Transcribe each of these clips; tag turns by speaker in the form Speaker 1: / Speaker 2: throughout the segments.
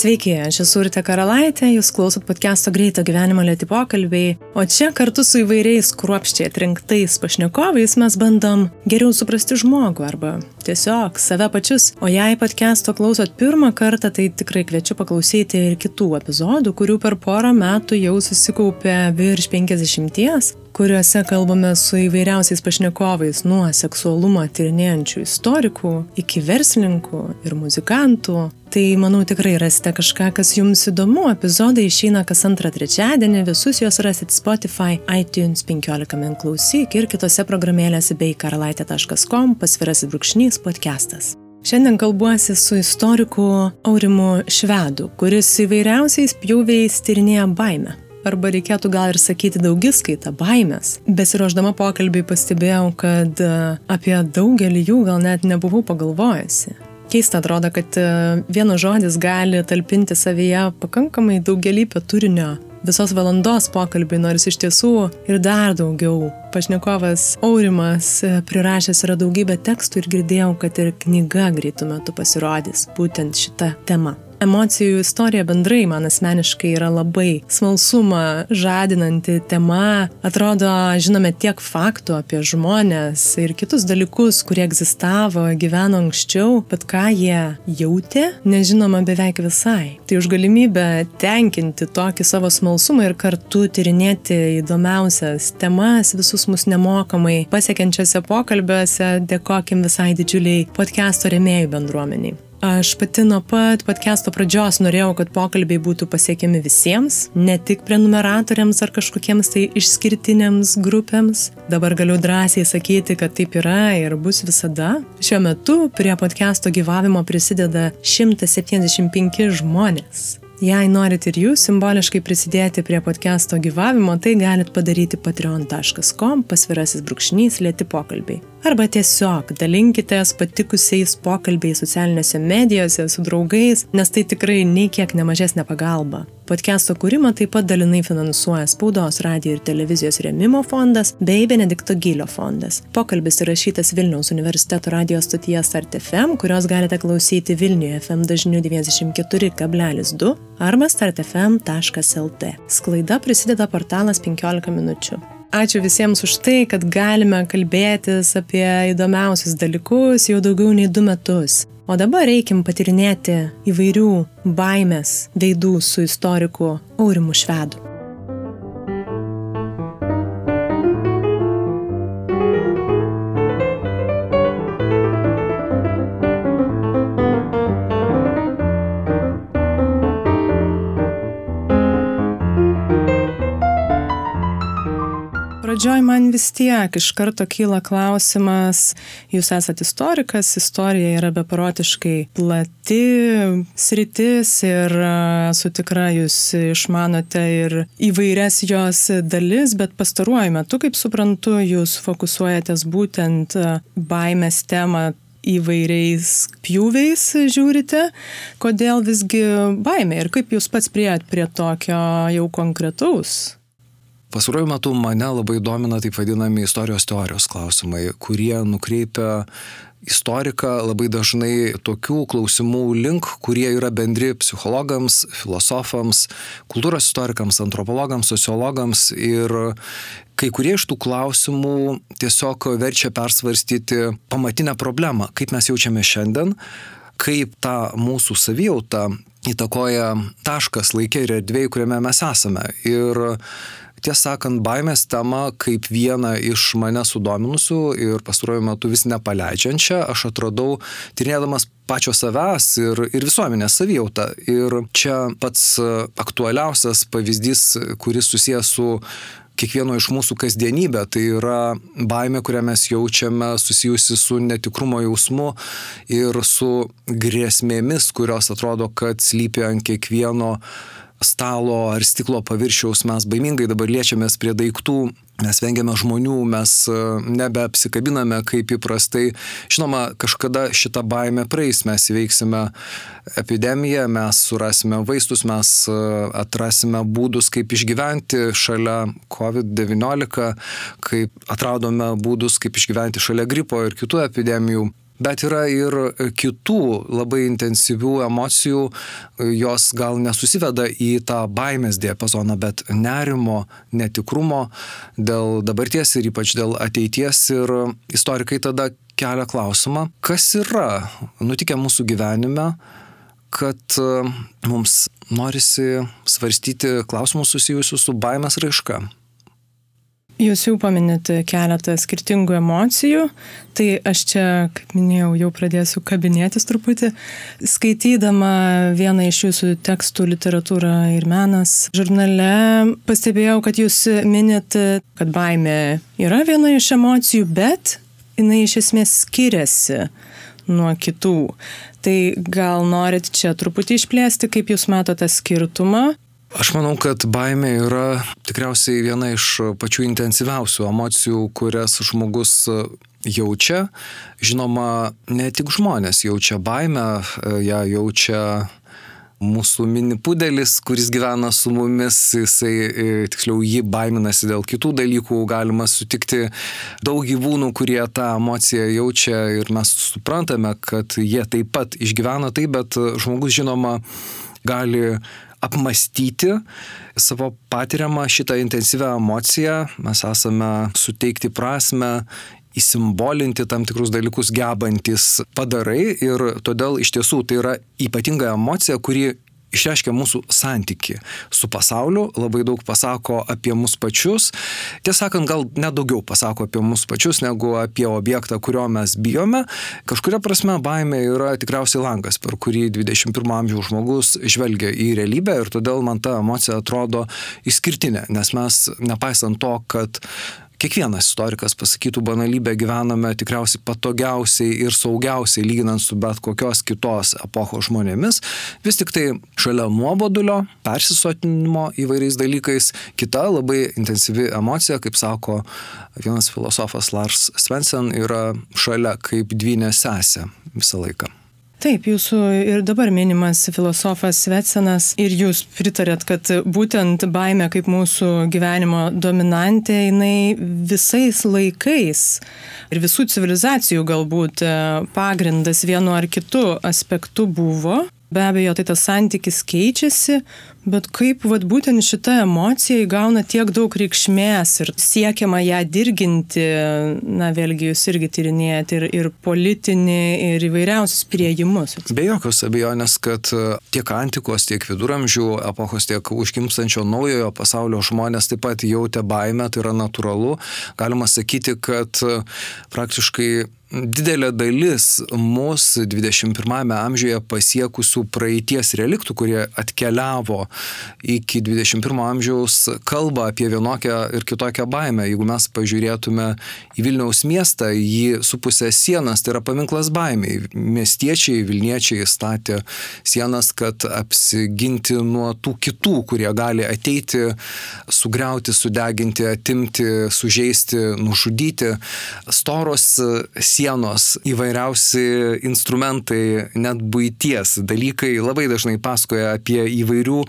Speaker 1: Sveiki, aš esu Urte Karalaitė, jūs klausot podcast'o Greito gyvenimo lėti pokalbiai, o čia kartu su įvairiais kruopščiai atrinktais pašnekovais mes bandom geriau suprasti žmogų arba tiesiog save pačius. O jei podcast'o klausot pirmą kartą, tai tikrai kviečiu paklausyti ir kitų epizodų, kurių per porą metų jau susikaupė virš 50 kuriuose kalbame su įvairiausiais pašnekovais nuo seksualumą tyrinėjančių istorikų iki verslininkų ir muzikantų. Tai manau tikrai rasite kažką, kas jums įdomu. Epizodai išeina kas antrą trečiadienį, visus juos rasit Spotify, iTunes 15 min klausyk ir kitose programėlėse bei karalaitė.com pasvirasis brūkšnys podcastas. Šiandien kalbuosi su istoriku Aurimu Švedu, kuris įvairiausiais pjūviais tyrinėja baimę arba reikėtų gal ir sakyti daugiskaitą, baimės. Besiruoždama pokalbį pastebėjau, kad e, apie daugelį jų gal net nebuvau pagalvojusi. Keista atrodo, kad e, vienas žodis gali talpinti savyje pakankamai daugelįpio turinio visos valandos pokalbį, nors iš tiesų ir dar daugiau. Pašnekovas Aurimas e, prirašęs yra daugybę tekstų ir girdėjau, kad ir knyga greitų metų pasirodys būtent šitą temą. Emocijų istorija bendrai man asmeniškai yra labai smalsumą žadinanti tema. Atrodo, žinome tiek faktų apie žmonės ir kitus dalykus, kurie egzistavo, gyveno anksčiau, bet ką jie jautė, nežinoma beveik visai. Tai už galimybę tenkinti tokį savo smalsumą ir kartu tyrinėti įdomiausias temas visus mus nemokamai pasiekiančiose pokalbiuose, dėkokim visai didžiuliai podcast'o remėjų bendruomeniai. Aš pati nuo pat podcast'o pradžios norėjau, kad pokalbiai būtų pasiekiami visiems, ne tik prenumeratoriams ar kažkokiems tai išskirtinėms grupėms. Dabar galiu drąsiai sakyti, kad taip yra ir bus visada. Šiuo metu prie podcast'o gyvavimo prisideda 175 žmonės. Jei norit ir jūs simboliškai prisidėti prie podcast'o gyvavimo, tai galit padaryti patreon.com pasvirasis brūkšnys lėti pokalbiai. Arba tiesiog dalinkitės patikusiais pokalbiais socialinėse medijose su draugais, nes tai tikrai nei kiek nemažesnė pagalba. Podcast'o kūrimą taip pat dalinai finansuoja Spaudos, radio ir televizijos remimo fondas bei Benedikto Gylio fondas. Pokalbis įrašytas Vilniaus universiteto radio stotyje Start FM, kurios galite klausyti Vilniuje FM dažniu 94,2 arba startfm.lt. Sklaida prisideda portalas 15 minučių. Ačiū visiems už tai, kad galime kalbėtis apie įdomiausius dalykus jau daugiau nei du metus. O dabar reikim patirinėti įvairių baimės veidų su istoriku Aurimu Švedu. Pradžioj man vis tiek iš karto kyla klausimas, jūs esate istorikas, istorija yra beprotiškai plati sritis ir esu tikra, jūs išmanote ir įvairias jos dalis, bet pastaruoju metu, kaip suprantu, jūs fokusuojatės būtent baimės temą įvairiais pjūviais žiūrite, kodėl visgi baimė ir kaip jūs pats prieėt prie tokio jau konkretaus
Speaker 2: Pasaruoju metu mane labai domina taip vadinami istorijos teorijos klausimai, kurie nukreipia istoriką labai dažnai tokių klausimų link, kurie yra bendri psichologams, filosofams, kultūros istorikams, antropologams, sociologams ir kai kurie iš tų klausimų tiesiog verčia persvarstyti pamatinę problemą, kaip mes jaučiame šiandien, kaip tą mūsų savijautą įtakoja taškas laikė ir erdvėje, kuriame mes esame. Ir tiesą sakant, baimės temą kaip vieną iš mane sudominusių ir pastaruoju metu vis nepaleidžiančią, aš atradau tyrinėdamas pačio savęs ir, ir visuomenės savijautą. Ir čia pats aktualiausias pavyzdys, kuris susijęs su kiekvieno iš mūsų kasdienybė, tai yra baime, kurią mes jaučiame susijusi su netikrumo jausmu ir su grėsmėmis, kurios atrodo, kad slypi ant kiekvieno stalo ar stiklo paviršiaus mes baimingai dabar liečiamės prie daiktų, mes vengiame žmonių, mes e, nebeapsikabiname kaip įprastai. Žinoma, kažkada šitą baimę praeis, mes įveiksime epidemiją, mes surasime vaistus, mes e, atrasime būdus, kaip išgyventi šalia COVID-19, kaip atradome būdus, kaip išgyventi šalia gripo ir kitų epidemijų. Bet yra ir kitų labai intensyvių emocijų, jos gal nesusiveda į tą baimės diapazoną, bet nerimo, netikrumo dėl dabarties ir ypač dėl ateities ir istorikai tada kelia klausimą, kas yra nutikę mūsų gyvenime, kad mums norisi svarstyti klausimus susijusius su baimės raiška.
Speaker 1: Jūs jau paminėte keletą skirtingų emocijų, tai aš čia, kaip minėjau, jau pradėsiu kabinėtis truputį. Skaitydama vieną iš jūsų tekstų literatūra ir menas žurnale, pastebėjau, kad jūs minit, kad baimė yra viena iš emocijų, bet jinai iš esmės skiriasi nuo kitų. Tai gal norit čia truputį išplėsti, kaip jūs matote skirtumą
Speaker 2: Aš manau, kad baimė yra tikriausiai viena iš pačių intensyviausių emocijų, kurias žmogus jaučia. Žinoma, ne tik žmonės jaučia baimę, ją jaučia mūsų mini pudelis, kuris gyvena su mumis, jisai, tiksliau, jį baiminasi dėl kitų dalykų, galima sutikti daug gyvūnų, kurie tą emociją jaučia ir mes suprantame, kad jie taip pat išgyvena tai, bet žmogus, žinoma, gali apmastyti savo patiriamą šitą intensyvę emociją, mes esame suteikti prasme, įsimbolinti tam tikrus dalykus gebantis padarai ir todėl iš tiesų tai yra ypatinga emocija, kuri išreiškia mūsų santyki su pasauliu, labai daug pasako apie mus pačius. Tiesą sakant, gal net daugiau pasako apie mus pačius negu apie objektą, kurio mes bijome. Kažkuria prasme baimė yra tikriausiai langas, per kurį 21 amžiaus žmogus žvelgia į realybę ir todėl man ta emocija atrodo išskirtinė, nes mes, nepaisant to, kad kiekvienas istorikas pasakytų banalybę gyvename tikriausiai patogiausiai ir saugiausiai lyginant su bet kokios kitos epochos žmonėmis, vis tik tai šalia nuobodulio, persisotinimo įvairiais dalykais, kita labai intensyvi emocija, kaip sako vienas filosofas Lars Svensson, yra šalia kaip dvynė sesė visą laiką.
Speaker 1: Taip, jūsų ir dabar minimas filosofas Svetsenas ir jūs pritarėt, kad būtent baime kaip mūsų gyvenimo dominantė, jinai visais laikais ir visų civilizacijų galbūt e, pagrindas vienu ar kitu aspektu buvo. Be abejo, tai tas santykis keičiasi, bet kaip vat, būtent šita emocija įgauna tiek daug reikšmės ir siekiama ją dirginti, na vėlgi jūs irgi tyrinėjate ir, ir politinį, ir įvairiausius prieimus.
Speaker 2: Be jokios abejonės, kad e, tiek antikos, tiek viduramžių epochos, tiek užkimstančio naujojo pasaulio žmonės taip pat jautė baimę, tai yra natūralu. Galima sakyti, kad e, praktiškai didelė dalis mūsų 21 amžiuje pasiekusių praeities reliktų, kurie atkeliavo iki 21 amžiaus, kalba apie vienokią ir kitokią baimę. Jeigu mes pažiūrėtume į Vilniaus miestą, jį supusę sienas, tai yra paminklas baimiai. Miestiečiai, Vilniečiai statė sienas, kad apsiginti nuo tų kitų, kurie gali ateiti, sugriauti, sudeginti, atimti, sužeisti, nužudyti. Storos sienos sienos, įvairiausi instrumentai, net būties dalykai labai dažnai pasakoja apie įvairių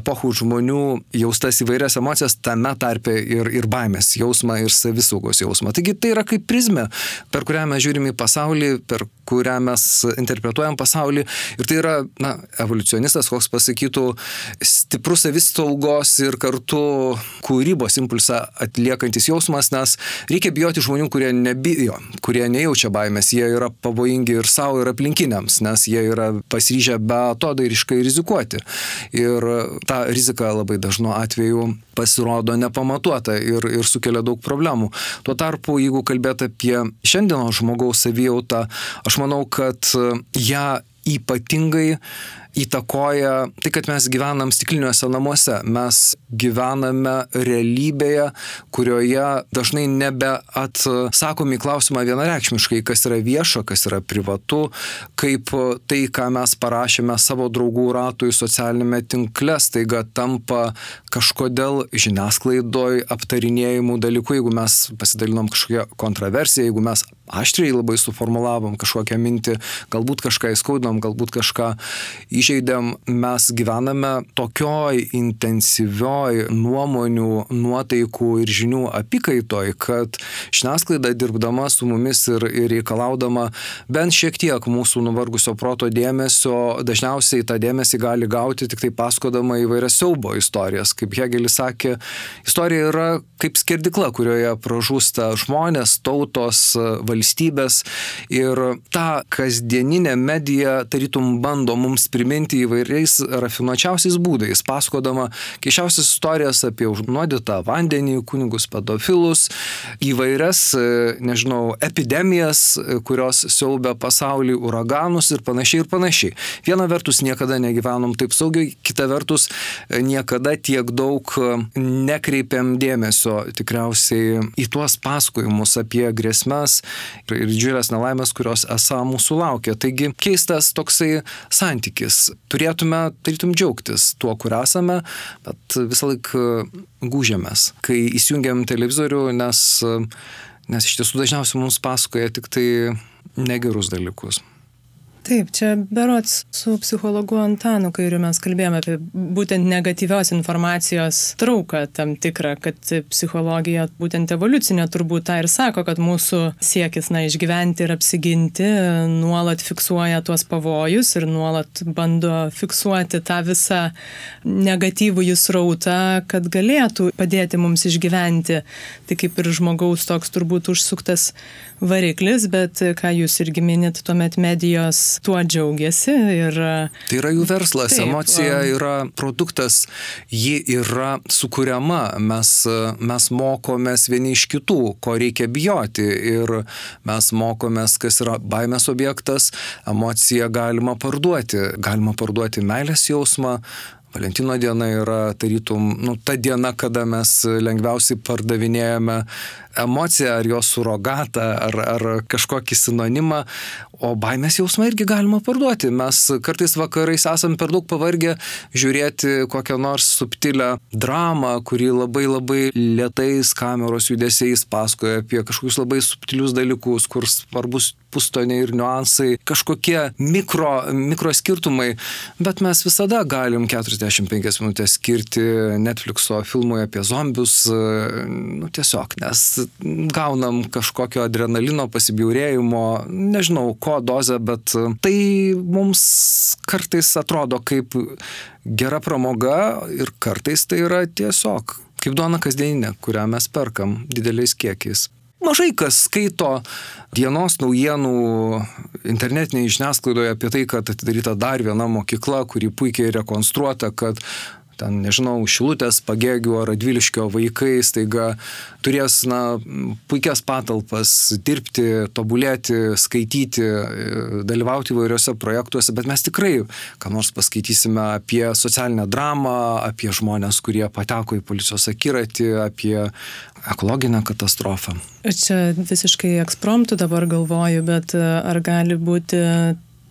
Speaker 2: epochų žmonių jaustas įvairias emocijas, tame tarpe ir, ir baimės jausmą, ir savisaugos jausmą. Taigi tai yra kaip prizmė, per kurią mes žiūrime į pasaulį, per kurią mes interpretuojam pasaulį. Ir tai yra, na, evoliucionistas, koks pasakytų, stiprus savisaugos ir kartu kūrybos impulsą atliekantis jausmas, nes reikia bijoti žmonių, kurie nebijo, kurie nejaučia baimės, jie yra pavojingi ir savo, ir aplinkiniams, nes jie yra pasiryžę be to dairiškai rizikuoti. Ir ta rizika labai dažnu atveju pasirodo nepamatuota ir, ir sukelia daug problemų. Tuo tarpu, jeigu kalbėt apie šiandienos žmogaus savijautą, aš manau, kad ją ypatingai įtakoja tai, kad mes gyvenam stikliniuose namuose. Mes gyvename realybėje, kurioje dažnai nebeatsakom į klausimą vienareikšmiškai, kas yra vieša, kas yra privatu, kaip tai, ką mes parašėme savo draugų ratui socialinėme tinkle, staiga tampa kažkodėl žiniasklaidoj aptarinėjimų dalykų, jeigu mes pasidalinom kažkokią kontroversiją, jeigu mes aštriai labai suformulavom kažkokią mintį, galbūt kažką įskaudom, galbūt kažką įžeidėm, mes gyvename tokioj intensyvioj nuomonių, nuotaikų ir žinių apykaitoj, kad žiniasklaida dirbdama su mumis ir, ir reikalaudama bent šiek tiek mūsų nuvargusio proto dėmesio, dažniausiai tą dėmesį gali gauti tik tai pasakodama įvairias siaubo istorijas. Kaip Hegelis sakė, istorija yra kaip skerdikla, kurioje pražūsta žmonės, tautos, valstybės ir tą kasdieninę mediją tarytum bando mums priminti įvairiais rafinuočiausiais būdais, pasakodama keišiausias istorijas apie užnuodytą vandenį, kunigus pedofilus, įvairias, nežinau, epidemijas, kurios siaubia pasaulį, uraganus ir panašiai ir panašiai. Viena vertus niekada negyvenom taip saugiai, kita vertus niekada tiek daug nekreipiam dėmesio tikriausiai į tuos pasakojimus apie grėsmes ir didžiulės nelaimės, kurios esą mūsų laukia. Taigi keistas toksai santykis. Turėtume, tarytum, džiaugtis tuo, kur esame, bet visą laiką gūžiamės, kai įsijungiam televizorių, nes, nes iš tiesų dažniausiai mums pasakoja tik tai negerus dalykus.
Speaker 1: Taip, čia berots su psichologu Antanu Kairiu mes kalbėjome apie būtent negatyvios informacijos trauką tam tikrą, kad psichologija būtent evoliucinė turbūt tą ir sako, kad mūsų siekis, na, išgyventi ir apsiginti nuolat fiksuoja tuos pavojus ir nuolat bando fiksuoti tą visą negatyvų jų srautą, kad galėtų padėti mums išgyventi. Tai kaip ir žmogaus toks turbūt užsuktas variklis, bet ką jūs irgi minit, tuomet medijos tuo džiaugiasi. Ir,
Speaker 2: tai yra jų verslas, taip, emocija yra produktas, ji yra sukūriama, mes, mes mokomės vieni iš kitų, ko reikia bijoti ir mes mokomės, kas yra baimės objektas, emociją galima parduoti, galima parduoti meilės jausmą, Valentino diena yra tarytum, nu, ta diena, kada mes lengviausiai pardavinėjame emociją ar jos surogatą ar, ar kažkokį sinonimą, o baimės jausmą irgi galima parduoti. Mes kartais vakarais esam per daug pavargę žiūrėti kokią nors subtilę dramą, kuri labai labai lietais kameros judesiais pasakoja apie kažkokius labai subtilius dalykus, kur svarbus pustoniai ir niuansai, kažkokie mikro, mikro skirtumai, bet mes visada galim 45 minutės skirti Netflixo filmui apie zombius, nu tiesiog, nes gaunam kažkokio adrenalino pasibjaurėjimo, nežinau ko dozę, bet tai mums kartais atrodo kaip gera pramoga ir kartais tai yra tiesiog kaip duona kasdieninė, kurią mes perkam dideliais kiekiais. Mažai kas skaito dienos naujienų internetinėje žiniasklaidoje apie tai, kad atidaryta dar viena mokykla, kuri puikiai rekonstruota, kad ten, nežinau, Šilutės, Pagėgių ar Radviliškio vaikai staiga turės, na, puikias patalpas, dirbti, tobulėti, skaityti, dalyvauti įvairiuose projektuose, bet mes tikrai, ką nors paskaitysime apie socialinę dramą, apie žmonės, kurie pateko į policijos akiratį, apie ekologinę katastrofą.
Speaker 1: Čia visiškai ekspromptų dabar galvoju, bet ar gali būti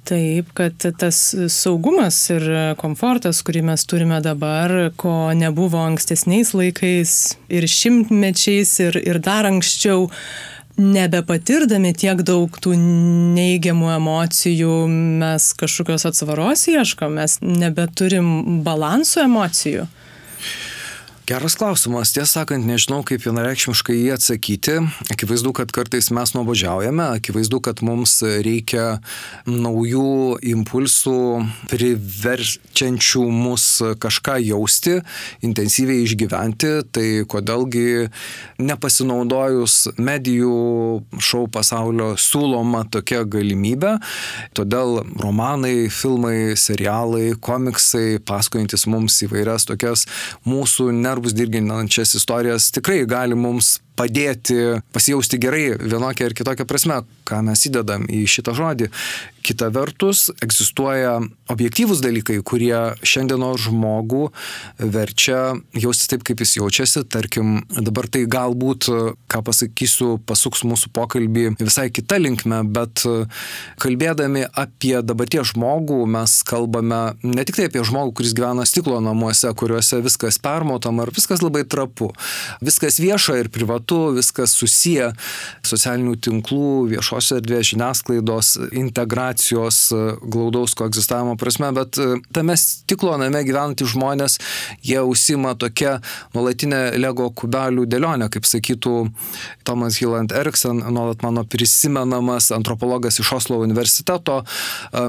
Speaker 1: Taip, kad tas saugumas ir komfortas, kurį mes turime dabar, ko nebuvo ankstesniais laikais ir šimtmečiais ir, ir dar anksčiau, nebepatirdami tiek daug tų neigiamų emocijų, mes kažkokios atsvaros ieškom, mes nebeturim balansų emocijų.
Speaker 2: Geras klausimas. Tiesą sakant, nežinau, kaip vienareikšmiškai jį atsakyti. Akivaizdu, kad kartais mes nuobodžiaujame, akivaizdu, kad mums reikia naujų impulsų, priverčiančių mus kažką jausti, intensyviai išgyventi. Tai kodėlgi nepasinaudojus medijų šou pasaulio siūloma tokia galimybė. Todėl romanai, filmai, serialai, komiksai, pasakojantis mums įvairias tokias mūsų nervų nervus dirginančias istorijas tikrai gali mums padėti pasijausti gerai vienokia ar kitokia prasme, ką mes įdedam į šitą žodį. Kita vertus, egzistuoja objektyvūs dalykai, kurie šiandieno žmogų verčia jaustis taip, kaip jis jaučiasi. Tarkim, dabar tai galbūt, ką pasakysiu, pasuks mūsų pokalbį visai kita linkme, bet kalbėdami apie dabarties žmogų, mes kalbame ne tik tai apie žmogų, kuris gyvena stiklo namuose, kuriuose viskas permotama ar viskas labai trapu, viskas vieša ir privatu metu, viskas susiję socialinių tinklų, viešos erdvės, žiniasklaidos, integracijos, glaudaus koegzistavimo prasme, bet tame stiklo name gyventys žmonės, jie užsima tokia nuolatinė Lego kubelių dėlionė, kaip sakytų Tomas Hilland Eriksen, nuolat mano prisimenamas antropologas iš Oslo universiteto.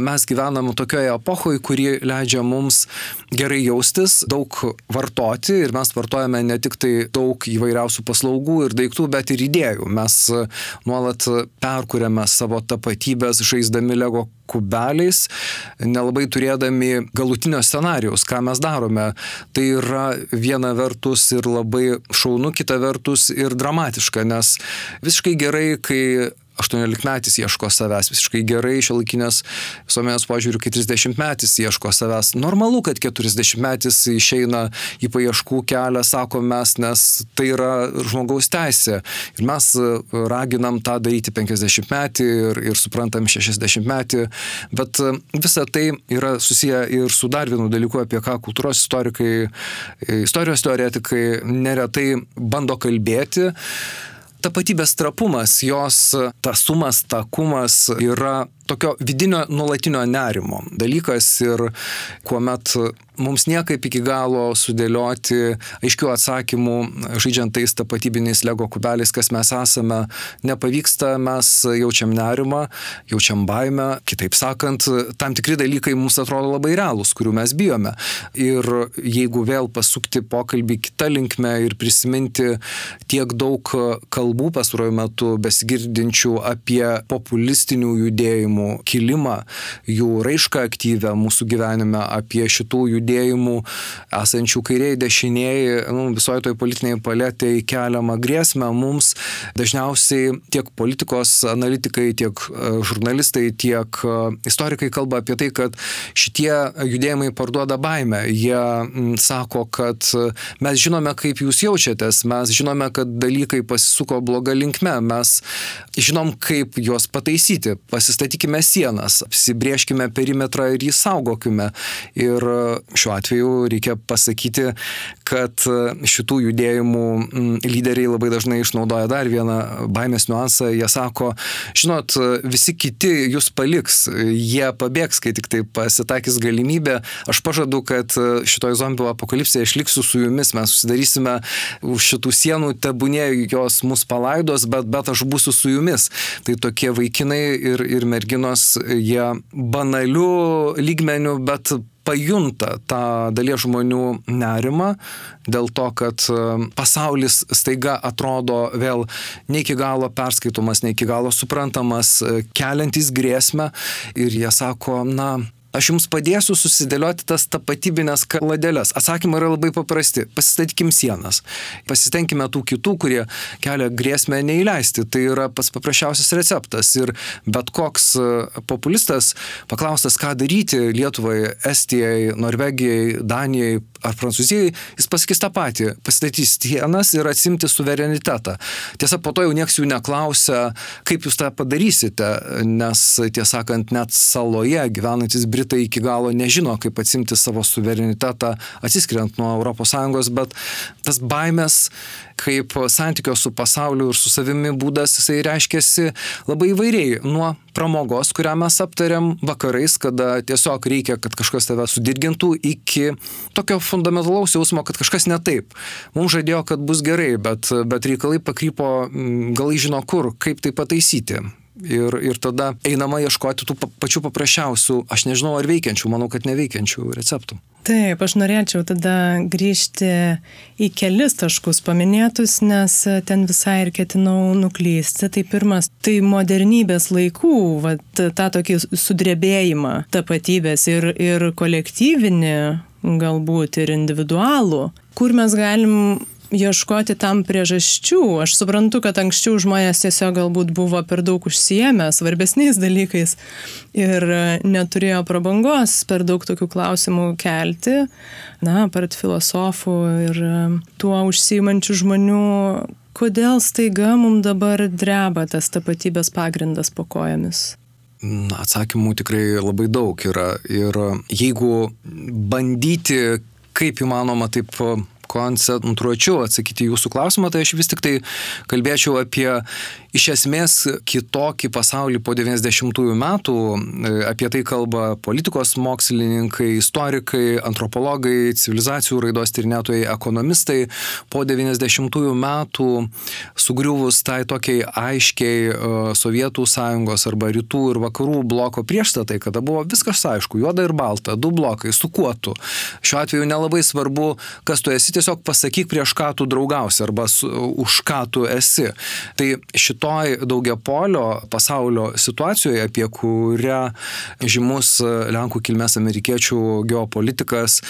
Speaker 2: Mes gyvenam tokioje epochoje, kuri leidžia mums gerai jaustis, daug vartoti ir mes vartojame ne tik tai daug įvairiausių paslaugų ir daiktų, bet ir idėjų. Mes nuolat perkuriame savo tapatybės žaisdami Lego kubeliais, nelabai turėdami galutinio scenarijaus, ką mes darome. Tai yra viena vertus ir labai šaunu, kita vertus ir dramatiška, nes visiškai gerai, kai 18-metis ieško savęs visiškai gerai šiuolaikinės visuomenės požiūriu, kai 30-metis ieško savęs. Normalu, kad 40-metis išeina į paieškų kelią, sako mes, nes tai yra žmogaus teisė. Ir mes raginam tą daryti 50-metį ir, ir suprantam 60-metį, bet visa tai yra susiję ir su dar vienu dalyku, apie ką kultūros istorikai, istorijos teoretikai neretai bando kalbėti tapatybės trapumas, jos tasumas, takumas yra tokio vidinio nuolatinio nerimo dalykas ir kuomet mums niekaip iki galo sudėlioti aiškių atsakymų, žaidžiant tais tapatybiniais lego kubeliais, kas mes esame, nepavyksta, mes jaučiam nerimą, jaučiam baimę, kitaip sakant, tam tikri dalykai mums atrodo labai realūs, kurių mes bijome. Ir jeigu vėl pasukti pokalbį kitą linkmę ir prisiminti tiek daug kalbų pastaruoju metu besigirdinčių apie populistinių judėjimų, judėjimų kilimą, jų raišką aktyvę mūsų gyvenime, apie šitų judėjimų esančių kairiai, dešiniai, nu, visoje toj politiniai palėtėje keliamą grėsmę mums dažniausiai tiek politikos analitikai, tiek e, žurnalistai, tiek e, istorikai kalba apie tai, kad šitie judėjimai parduoda baimę. Jie sako, kad mes žinome, kaip jūs jaučiatės, mes žinome, kad dalykai pasisuko bloga linkme, mes žinom, kaip juos pataisyti, pasistatyti statykime sienas, apsibrieškime perimetrą ir jį saugokime. Ir šiuo atveju reikia pasakyti, kad šitų judėjimų lyderiai labai dažnai išnaudoja dar vieną baimės niuansą. Jie sako, žinot, visi kiti jūs paliks, jie pabėgs, kai tik tai pasitakys galimybė. Aš pažadu, kad šitoje zombių apokalipsėje aš liksiu su jumis, mes susidarysime už šitų sienų, tebūnė jos mus palaidos, bet, bet aš būsiu su jumis. Tai tokie vaikinai ir, ir merginos merginos, jie banalių lygmenių, bet pajunta tą dalies žmonių nerimą dėl to, kad e, pasaulis staiga atrodo vėl ne iki galo perskaitomas, ne iki galo suprantamas, e, keliantis grėsmę. Ir jie sako, na, aš jums padėsiu susidėlioti tas tapatybinės kaladeles. Atsakymai yra labai paprasti. Pasistatykim sienas. Pasitenkime tų kitų, kurie kelia grėsmę neįleisti. Tai yra pats paprasčiausias receptas. Ir bet koks e, populistas paklaustas, ką daryti Lietuvai, Estijai, Norvegijai, Danijai ar Prancūzijai, jis pasakys tą patį. Pasistatys sienas ir atsimti suverenitetą. Tiesa, po to jau nieks jų neklausia, kaip jūs tą padarysite, nes tiesą sakant, net saloje gyvenantis Britai iki galo nežino, kaip atsimti savo suverenitetą atsiskiriant nuo ES, bet tas baimės kaip santykio su pasauliu ir su savimi būdas, jisai reiškiasi labai įvairiai. Nuo pramogos, kurią mes aptariam vakarais, kada tiesiog reikia, kad kažkas tave sudirgintų, iki tokio fundamentalaus jausmo, kad kažkas ne taip. Mums žadėjo, kad bus gerai, bet, bet reikalai pakrypo, galai žino kur, kaip tai pataisyti. Ir, ir tada einama ieškoti tų pačių paprasčiausių, aš nežinau ar veikiančių, manau, kad neveikiančių receptų.
Speaker 1: Taip, aš norėčiau tada grįžti į kelis taškus paminėtus, nes ten visai ir ketinau nuklysti. Tai pirmas, tai modernybės laikų, vat, tą tokį sudrebėjimą tapatybės ir, ir kolektyvinį, galbūt ir individualų, kur mes galim ieškoti tam priežasčių. Aš suprantu, kad anksčiau žmonės tiesiog galbūt buvo per daug užsiemę svarbesniais dalykais ir neturėjo prabangos per daug tokių klausimų kelti. Na, part filosofų ir tuo užsiimančių žmonių, kodėl staiga mums dabar dreba tas tapatybės pagrindas po kojomis?
Speaker 2: Atsakymų tikrai labai daug yra. Ir jeigu bandyti kaip įmanoma taip koncentruočiau atsakyti jūsų klausimą, tai aš vis tik tai kalbėčiau apie iš esmės kitokį pasaulį po 90-ųjų metų. Apie tai kalba politikos mokslininkai, istorikai, antropologai, civilizacijų raidos tyrinėtojai, ekonomistai. Po 90-ųjų metų sugriuvus tai tokiai aiškiai e, Sovietų sąjungos arba rytų ir vakarų bloko priešstatai, kada buvo viskas aišku, juoda ir balta, du blokai, su kuo tu. Šiuo atveju nelabai svarbu, kas tu esi, tiesiog pasakyk prieš ką tu draugausi arba su, už ką tu esi. Tai šit šitoj daugiapolio pasaulio situacijoje, apie kurią žymus Lenkų kilmės amerikiečių geopolitikas,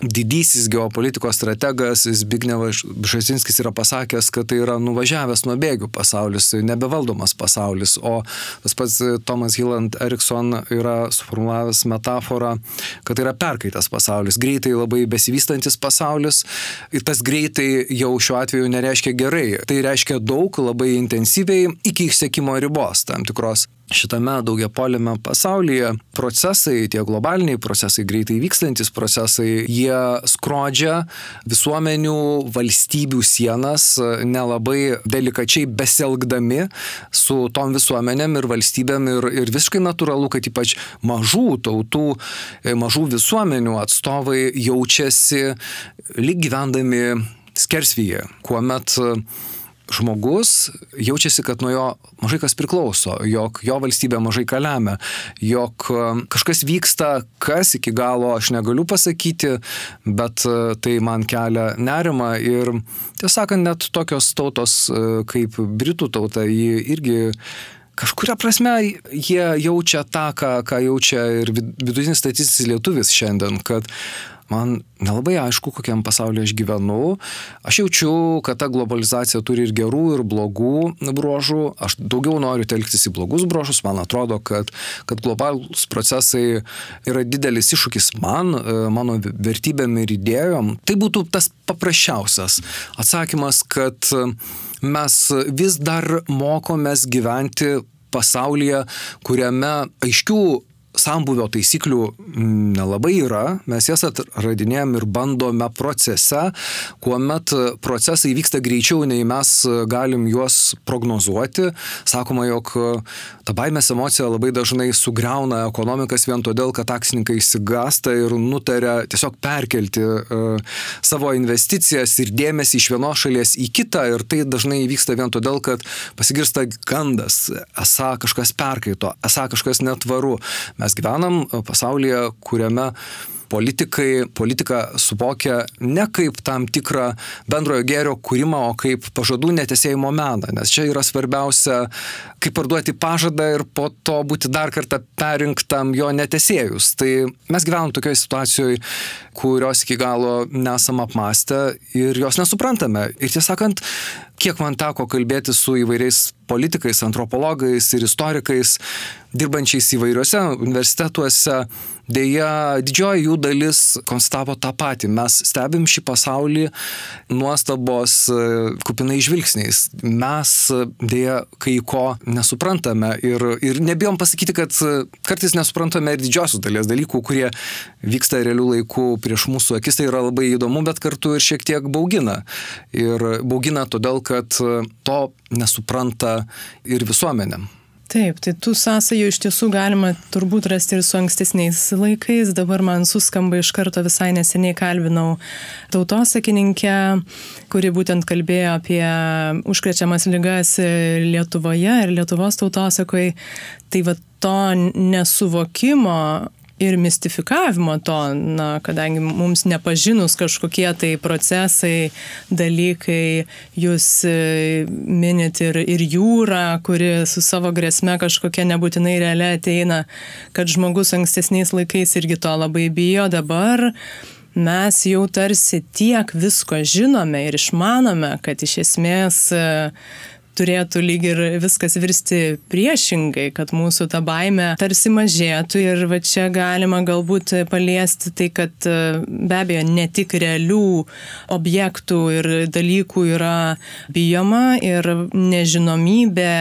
Speaker 2: didysis geopolitikos strategas Zbignevas Bžezinskis yra pasakęs, kad tai yra nuvažiavęs nuo bėgių pasaulis, nebevaldomas pasaulis, o tas pats Tomas Hilland Erikson yra suformulavęs metaforą, kad tai yra perkaitas pasaulis, greitai labai besivystantis pasaulis tas greitai jau šiuo atveju nereiškia gerai, tai reiškia daug, labai intensyviai iki išsekimo ribos tam tikros šitame daugiapoliame pasaulyje. Procesai, tie globaliniai procesai, greitai vykstantis procesai, jie skrodžia visuomenių, valstybių sienas, nelabai delikačiai beselgdami su tom visuomenėm ir valstybėm ir, ir visiškai natūralu, kad ypač mažų tautų, mažų visuomenių atstovai jaučiasi lyg gyvendami skersvyje, kuomet žmogus jaučiasi, kad nuo jo mažai kas priklauso, jog jo valstybė mažai ką lemia, jog e, kažkas vyksta, kas iki galo aš negaliu pasakyti, bet e, tai man kelia nerima ir tiesą sakant, net tokios tautos e, kaip Britų tauta, ji irgi kažkuria prasme jie jaučia tą, ką, ką jaučia ir vidutinis statistinis lietuvis šiandien, kad man nelabai aišku, kokiam pasaulyje aš gyvenu. Aš jaučiu, kad ta globalizacija turi ir gerų, ir blogų bruožų. Aš daugiau noriu telktis į blogus bruožus. Man atrodo, kad, kad globalūs procesai yra didelis iššūkis man, e, mano vertybėm ir idėjom. Tai būtų tas paprasčiausias atsakymas, kad mes vis dar mokomės gyventi pasaulyje, kuriame aiškių sambuvio taisyklių nelabai yra, mes jas atradinėjom ir bandome procese, kuomet procesai vyksta greičiau, nei mes galim juos prognozuoti. Sakoma, jog ta baimės emocija labai dažnai sugriauna ekonomikas vien todėl, kad akcininkai įsigasta ir nutarė tiesiog perkelti uh, savo investicijas ir dėmesį iš vienos šalies į kitą ir tai dažnai vyksta vien todėl, kad pasigirsta gandas, esą kažkas perkaito, esą kažkas netvaru. Mes gyvenam pasaulyje, kuriame politikai politiką suvokia ne kaip tam tikrą bendrojo gėrio kūrimą, o kaip pažadų netesėjimo meną, nes čia yra svarbiausia, kaip parduoti pažadą ir po to būti dar kartą perinktam jo netesėjus. Tai mes gyvenam tokioje situacijoje, kurios iki galo nesam apmastę ir jos nesuprantame. Ir tiesąkant, kiek man teko kalbėti su įvairiais politikais, antropologais ir istorikais, dirbančiais įvairiuose universitetuose, Deja, didžioji jų dalis konstatavo tą patį. Mes stebim šį pasaulį nuostabos e, kupinai žvilgsniais. Mes dėja kai ko nesuprantame ir, ir nebijom pasakyti, kad kartais nesuprantame ir didžiosios dalies dalykų, kurie vyksta realių laikų prieš mūsų akis. Tai yra labai įdomu, bet kartu ir šiek tiek baugina. Ir baugina todėl, kad to nesupranta ir visuomenė.
Speaker 1: Taip, tai tų sąsajų iš tiesų galima turbūt rasti ir su ankstesniais laikais. Dabar man suskamba iš karto visai neseniai kalbinau tautosakininkę, kuri būtent kalbėjo apie užkrečiamas lygas Lietuvoje ir Lietuvos tautosakai. Tai va to nesuvokimo ir mistifikavimo to, na, kadangi mums nepažinus kažkokie tai procesai, dalykai, jūs e, minit ir, ir jūrą, kuri su savo grėsme kažkokia nebūtinai realia ateina, kad žmogus ankstesniais laikais irgi to labai bijo, dabar mes jau tarsi tiek visko žinome ir išmanome, kad iš esmės turėtų lyg ir viskas virsti priešingai, kad mūsų ta baime tarsi mažėtų ir va čia galima galbūt paliesti tai, kad be abejo ne tik realių objektų ir dalykų yra bijoma ir nežinomybė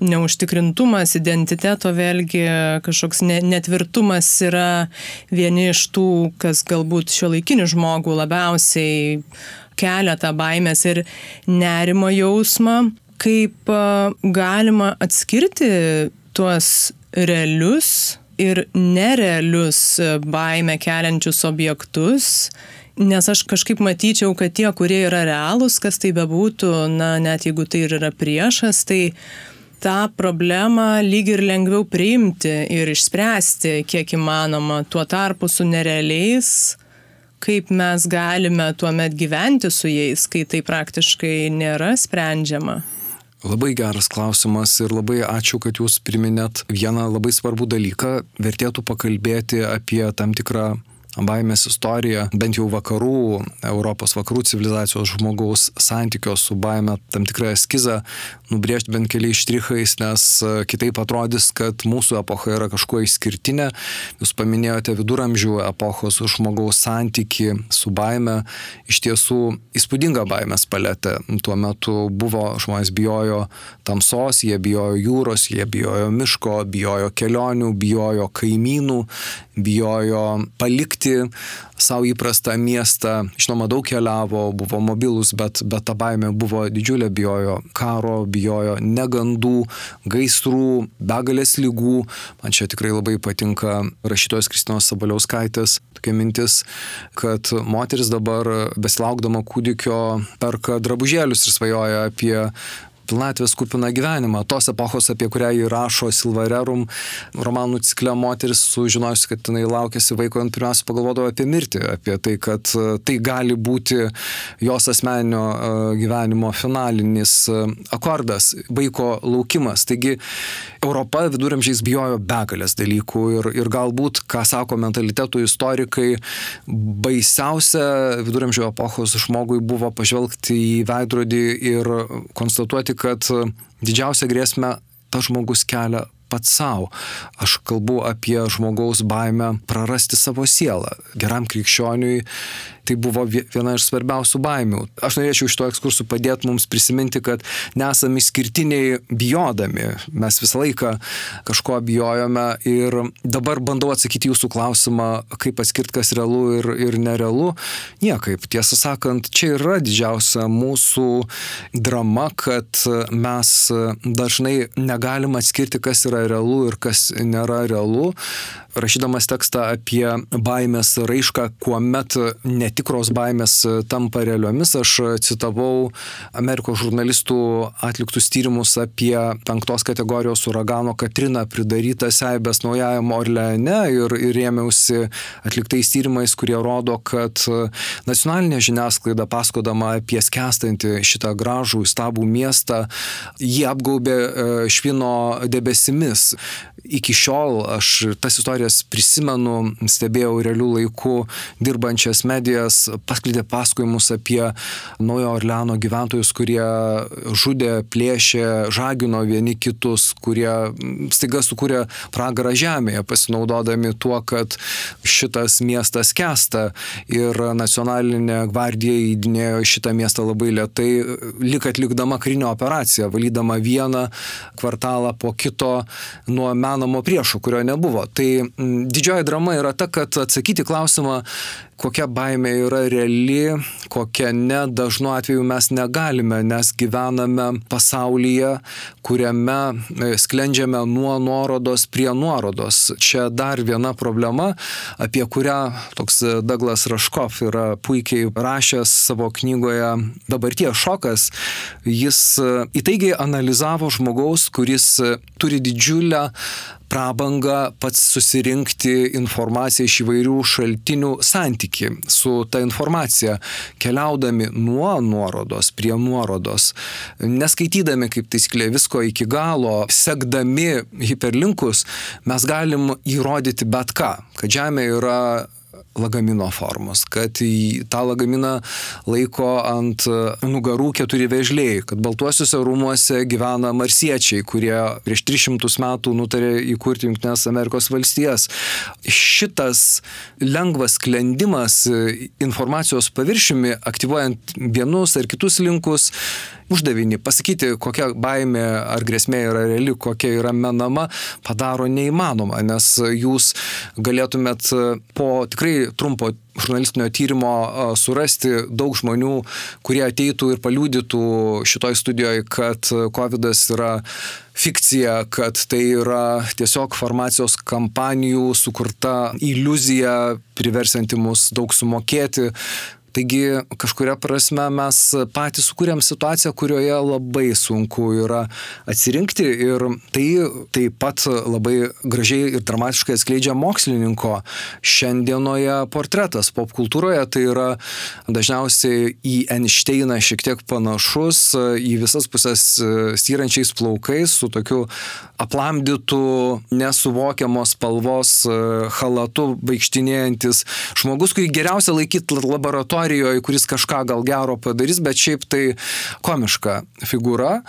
Speaker 1: neužtikrintumas identiteto vėlgi kažkoks ne, netvirtumas yra vieni iš tų, kas galbūt šio laikinių žmogų labiausiai kelia tą baimės ir nerimo jausmą, kaip galima atskirti tuos realius ir nerealius baimę keliančius objektus, nes aš kažkaip matyčiau, kad tie, kurie yra realūs, kas tai bebūtų, na, net jeigu tai ir yra priešas, tai tą problemą lyg ir lengviau priimti ir išspręsti, kiek įmanoma. Tuo tarpu su nerealiais, kaip mes galime tuomet gyventi su jais, kai tai praktiškai nėra sprendžiama.
Speaker 2: Labai geras klausimas ir labai ačiū, kad jūs priminėt vieną labai svarbų dalyką. Vertėtų pakalbėti apie tam tikrą baimės istorija, bent jau vakarų, Europos vakarų civilizacijos žmogaus santykio su baime tam tikrą eskizą nubrėžti bent keliais štrichais, nes e, kitaip atrodys, kad mūsų epocha yra kažkuo išskirtinė. Jūs paminėjote viduramžių epochos žmogaus santyki su baime. Iš tiesų įspūdinga baimės paletė. Tuo metu buvo, žmonės bijojo tamsos, jie bijojo jūros, jie bijojo miško, bijojo kelionių, bijojo kaimynų, bijojo palikti savo įprastą miestą. Žinoma, daug keliavo, buvo mobilus, bet, bet ta baimė buvo didžiulė, bijojo karo, bijojo negandų, gaisrų, begalės lygų. Man čia tikrai labai patinka rašytojos Kristinos Sabaliauskaitės tokia mintis, kad moteris dabar besilaukdama kūdikio perka drabužėlius ir svajoja apie pilnatvės kupiną gyvenimą. Tos epochos, apie kurią jį rašo Silvarerum, romanų cikle moteris, sužinojusi, kad jinai laukėsi vaiko, pirmiausia pagalvodavo apie mirtį, apie tai, kad e, tai gali būti jos asmeninio e, gyvenimo finalinis e, akordas - vaiko laukimas. Taigi Europa viduramžiais bijojo begalės dalykų ir, ir galbūt, ką sako mentalitetų istorikai, baisiausia viduramžio epochos žmogui buvo pažvelgti į veidrodį ir konstatuoti, kad didžiausią grėsmę tas žmogus kelia pats savo. Aš kalbu apie žmogaus baimę prarasti savo sielą. Geram krikščioniui tai buvo viena iš svarbiausių baimių. Aš norėčiau iš to ekskursų padėti mums prisiminti, kad nesame išskirtiniai bijodami. Mes visą laiką kažko bijojome ir dabar bandau atsakyti jūsų klausimą, kaip atskirti, kas realu ir, ir nerealu. Niekaip. Tiesą sakant, čia yra didžiausia mūsų drama, kad mes dažnai negalim atskirti, kas yra realu ir kas nėra realu rašydamas tekstą apie baimės raišką, kuomet netikros baimės tampa realiomis, aš citavau Amerikos žurnalistų atliktus tyrimus apie penktos kategorijos uragano Katrina pridarytą seibės naujajam Orleane ir, ir rėmiausi atliktais tyrimais, kurie rodo, kad nacionalinė žiniasklaida paskodama apie skęstantį šitą gražų įstabų miestą, jį apgaubė e, švino debesimis. Iki šiol aš tas istorijas prisimenu, stebėjau realių laikų dirbančias medijas, pasklydė pasakojimus apie Naujo Orleano gyventojus, kurie žudė, plėšė, žagino vieni kitus, kurie staiga sukūrė pragarą žemėje, pasinaudodami tuo, kad šitas miestas kesta ir nacionalinė gvardija įdinėjo šitą miestą labai lietai, lik atlikdama karinę operaciją, valydama vieną kvartalą po kito nuo menamo priešo, kurio nebuvo. Tai didžioji drama yra ta, kad atsakyti klausimą, kokia baimė yra reali, kokia ne, dažnu atveju mes negalime, nes gyvename pasaulyje, kuriame e, sklendžiame nuo nuorodos prie nuorodos. Čia dar viena problema, apie kurią toks Douglas Raškov yra puikiai rašęs savo knygoje Dabarties šokas. Jis e, įtaigiai analizavo žmogaus, kuris turi didžiulę prabangą pats susirinkti informaciją iš įvairių šaltinių santyki su ta informacija, keliaudami nuo nuorodos prie nuorodos, neskaitydami kaip taisyklė visko iki galo, sekdami hiperlinkus, mes galim įrodyti bet ką, kad Žemė yra lagamino formos, kad į tą lagaminą laiko ant nugarų keturi vežliai, kad baltuosiuose rūmuose gyvena marsiečiai, kurie prieš 300 metų nutarė įkurti Junktinės Amerikos valstijas. Šitas lengvas sklendimas informacijos paviršiumi, aktyvuojant vienus ar kitus linkus, uždavinį pasakyti, kokia baimė ar grėsmė yra reali, kokia yra menama, padaro neįmanoma, nes jūs galėtumėt po tikrai trumpo žurnalistinio tyrimo surasti daug žmonių, kurie ateitų ir paliūdytų šitoj studijoje, kad COVID yra fikcija, kad tai yra tiesiog farmacijos kampanijų sukurta iliuzija, priversianti mus daug sumokėti, Taigi kažkuria prasme mes patys sukūrėm situaciją, kurioje labai sunku yra atsirinkti ir tai taip pat labai gražiai ir dramatiškai atskleidžia mokslininko šiandienoje portretas. Popkultūroje tai yra dažniausiai į Einšteiną šiek tiek panašus, į visas pusės styrančiais plaukais su tokiu aplamdytų, nesuvokiamos spalvos halatu vaikštinėjantis žmogus, kurį geriausia laikyti laboratorijoje istorijoje, kuris kažką gal gero padarys, bet šiaip tai komiška figūra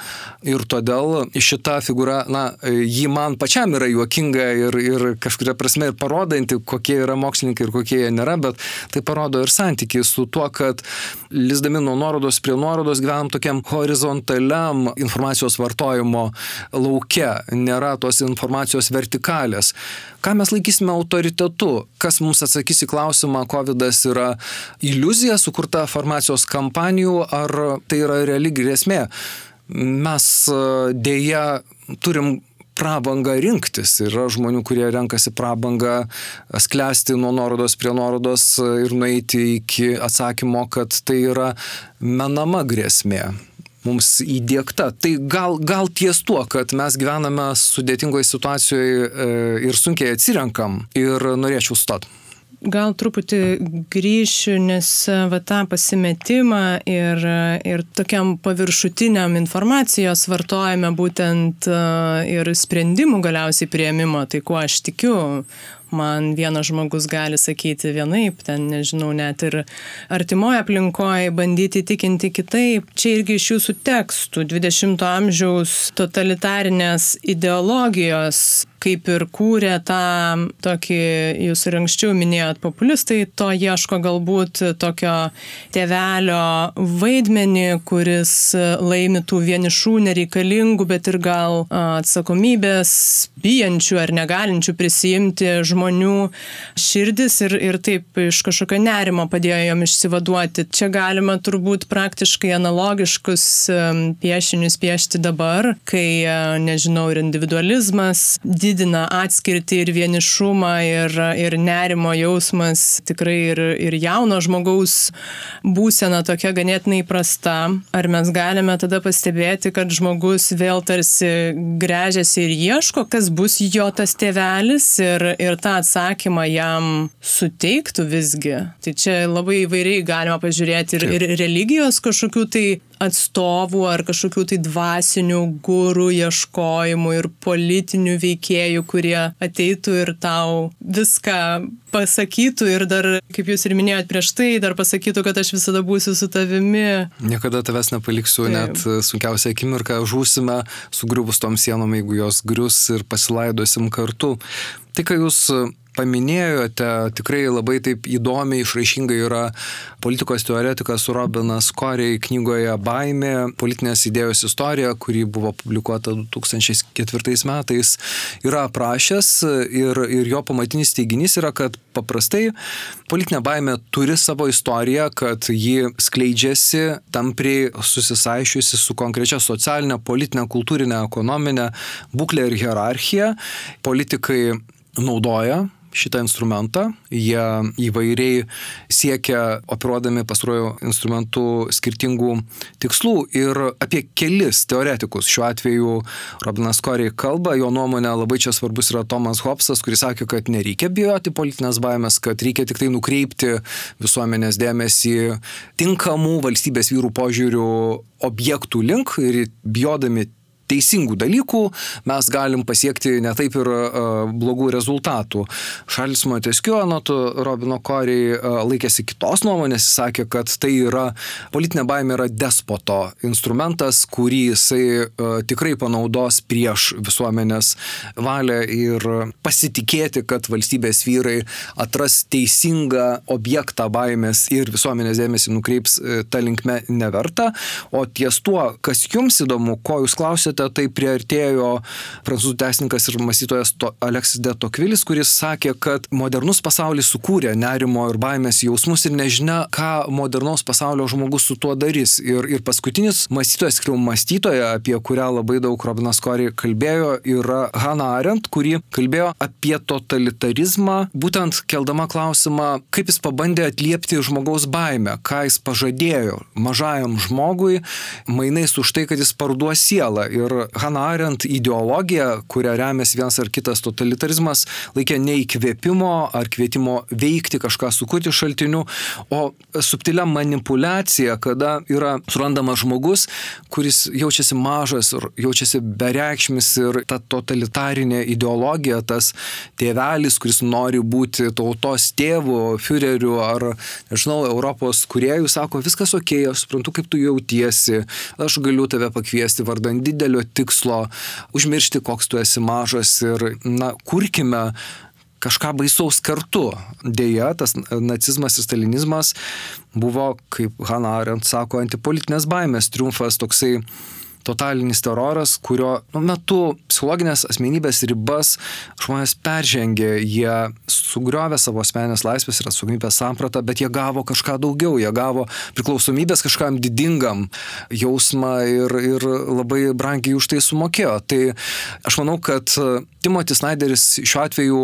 Speaker 2: ir todėl šita figūra, na, ji man pačiam yra juokinga ir, ir kažkuria prasme ir parodanti, kokie yra mokslininkai ir kokie jie nėra, bet tai parodo ir santykiai su tuo, kad lizdami nuo nuorodos prie nuorodos gyvenam tokiam horizontaliam informacijos vartojimo lauke, nėra tos informacijos vertikalės. Ką mes laikysime autoritetu? Kas mums atsakys į klausimą, COVID yra iliuzija sukurta farmacijos kampanijų, ar tai yra reali grėsmė? Mes dėja turim prabangą rinktis. Yra žmonių, kurie renkasi prabangą sklęsti nuo nuorodos prie nuorodos ir nueiti iki atsakymo, kad tai yra menama grėsmė mums įdėkta. Tai gal, gal ties tuo, kad mes gyvename sudėtingoje situacijoje ir sunkiai atsirenkam ir norėčiau stot.
Speaker 1: Gal truputį grįšiu, nes va tą pasimetimą ir, ir tokiam paviršutiniam informacijos vartojame būtent ir sprendimų galiausiai prieimimo, tai kuo aš tikiu, man vienas žmogus gali sakyti vienaip, ten nežinau, net ir artimoje aplinkoje bandyti tikinti kitaip. Čia irgi iš jūsų tekstų 20-ojo amžiaus totalitarinės ideologijos kaip ir kūrė tą tokį, jūs ir anksčiau minėjot, populistai to ieško galbūt tokio tėvelio vaidmenį, kuris laimi tų vienišų, nereikalingų, bet ir gal atsakomybės bijančių ar negalinčių prisijimti žmonių širdis ir, ir taip iš kažkokio nerimo padėjo jom išsivaduoti. Čia galima turbūt praktiškai analogiškus piešinius piešti dabar, kai, nežinau, ir individualizmas, didina atskirtį ir vienišumą ir, ir nerimo jausmas tikrai ir, ir jauno žmogaus būsena tokia ganėtinai prasta. Ar mes galime tada pastebėti, kad žmogus vėl tarsi grežiasi ir ieško, kas bus jo tas tėvelis ir, ir tą atsakymą jam suteiktų visgi. Tai čia labai įvairiai galima pažiūrėti ir, ir religijos kažkokių tai atstovų ar kažkokių tai dvasinių gurų ieškojimų ir politinių veikėjų, kurie ateitų ir tau viską pasakytų ir dar, kaip jūs ir minėjot prieš tai, dar pasakytų, kad aš visada būsiu su tavimi.
Speaker 2: Niekada tavęs nepaliksiu, Taip. net sunkiausia akimirka, žūsime sugriuvus tom sienom, jeigu jos grius ir pasilaidosim kartu. Tai, ką jūs paminėjote, tikrai labai taip įdomiai, išraiškingai yra politikos teoretikas Robinas Korei knygoje Baimė, politinės idėjos istorija, kuri buvo publikuota 2004 metais, yra aprašęs ir, ir jo pamatinis teiginys yra, kad paprastai politinė baimė turi savo istoriją, kad ji skleidžiasi tampriai susisaišiusi su konkrečia socialinė, politinė, kultūrinė, ekonominė būklė ir hierarchija. Politikai naudoja šitą instrumentą. Jie įvairiai siekia, operuodami pastaruoju instrumentu, skirtingų tikslų ir apie kelis teoretikus. Šiuo atveju Robinas Korey kalba, jo nuomonė labai čia svarbus yra Tomas Hobsas, kuris sakė, kad nereikia bijoti politinės baimės, kad reikia tik tai nukreipti visuomenės dėmesį tinkamų valstybės vyrų požiūrių objektų link ir bijodami teisingų dalykų mes galim pasiekti netaip ir blogų rezultatų. Šalis Montesquieu, anot Robino Koriai, laikėsi kitos nuomonės, jis sakė, kad tai yra, politinė baimė yra despoto instrumentas, kurį jisai tikrai panaudos prieš visuomenės valią ir pasitikėti, kad valstybės vyrai atras teisingą objektą baimės ir visuomenės dėmesį nukreips e, tą linkmę neverta. O ties tuo, kas jums įdomu, ko jūs klausėte, tai priartėjo prancūzų teisininkas ir mąstytojas Aleksis de Tokvilis, kuris sakė, kad modernus pasaulis sukūrė nerimo ir baimės jausmus ir nežinia, ką modernaus pasaulio žmogus su tuo darys. Ir, ir paskutinis mąstytojas, tikriau mąstytoja, apie kurią labai daug Robinas Kori kalbėjo, yra Hannah Arendt, kuri kalbėjo apie totalitarizmą, būtent keldama klausimą, kaip jis pabandė atliepti žmogaus baimę, ką jis pažadėjo mažajam žmogui, mainais už tai, kad jis parduos sielą. Ir Hannah Arendt ideologija, kuria remiasi vienas ar kitas totalitarizmas, laikė ne įkvėpimo ar kvietimo veikti kažką sukurti šaltiniu, o subtilia manipulacija, kada yra surandamas žmogus, kuris jaučiasi mažas ir jaučiasi bereikšmis ir ta totalitarinė ideologija, tas tėvelis, kuris nori būti tautos tėvu, führeriu ar, nežinau, Europos kuriejų, sako, viskas ok, aš suprantu, kaip tu jautiesi, aš galiu tave pakviesti vardan didelio tikslo, užmiršti, koks tu esi mažas ir, na, kurkime kažką baisaus kartu. Deja, tas nacizmas ir stalinizmas buvo, kaip Hannah Arendt sako, antipolitinės baimės triumfas toksai totalinis teroras, kurio nu, metu psichologinės asmenybės ribas žmonės peržengė, jie sugriovė savo asmenės laisvės ir atsakomybės sampratą, bet jie gavo kažką daugiau, jie gavo priklausomybės kažkam didingam jausmą ir, ir labai brangiai už tai sumokėjo. Tai aš manau, kad Timothy Snyderis šiuo atveju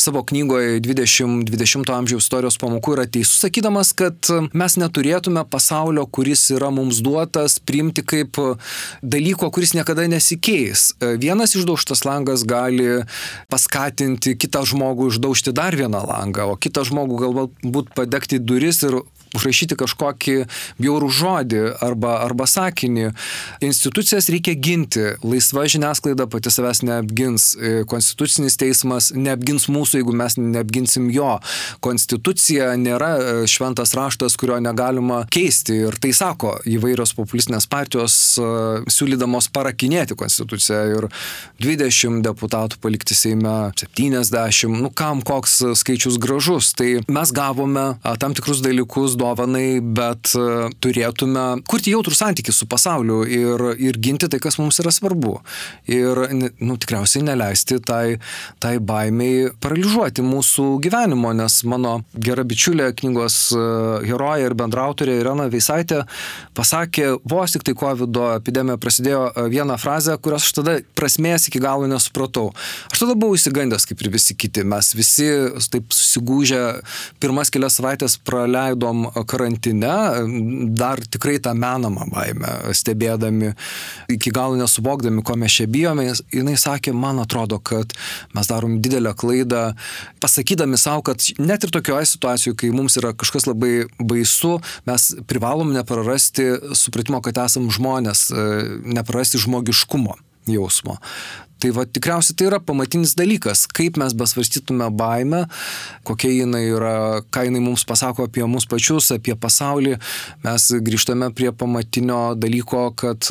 Speaker 2: savo knygoje 20-20 amžiaus istorijos pamokų yra teisus, sakydamas, kad mes neturėtume pasaulio, kuris yra mums duotas, priimti kaip dalyko, kuris niekada nesikeis. E, vienas išdaužtas langas gali paskatinti kitą žmogų išdaužti dar vieną langą, o kitą žmogų galbūt padegti duris ir užrašyti kažkokį bjaurų žodį arba, arba sakinį. Institucijas reikia ginti. Laisva žiniasklaida pati savęs neapgins. E, Konstitucinis teismas neapgins mūsų, jeigu mes neapginsim jo. Konstitucija nėra e, šventas raštas, kurio negalima keisti. Ir tai sako įvairios populistinės partijos e, siūlydamos parakinėti Konstituciją. Ir 20 deputatų palikti Seime, 70, nu kam koks skaičius gražus. Tai mes gavome tam tikrus dalykus, dovanai, bet e, turėtume kurti jautrų santykių su pasauliu ir, ir ginti tai, kas mums yra svarbu. Ir, nu, tikriausiai neleisti tai, tai baimiai paralyžiuoti mūsų gyvenimo, nes mano gera bičiulė knygos e, herojė ir bendrautorė Irena Veisaitė pasakė, vos tik tai COVID epidemija prasidėjo e, vieną frazę, kurios aš tada prasmės iki galo nesupratau. Aš tada buvau įsigandęs, kaip ir visi kiti. Mes visi taip susigūžę pirmas kelias savaitės praleidom karantine dar tikrai tą menamą baimę stebėdami, iki galo nesuvokdami, ko mes čia bijome, jinai sakė, man atrodo, kad mes darom didelę klaidą, pasakydami savo, kad net ir tokioje situacijoje, kai mums yra kažkas labai baisu, mes privalom neprarasti supratimo, kad esam žmonės, neprarasti žmogiškumo jausmo. Tai va tikriausiai tai yra pamatinis dalykas, kaip mes besvarstytume baimę, kokia jinai yra, ką jinai mums pasako apie mus pačius, apie pasaulį, mes grįžtame prie pamatinio dalyko, kad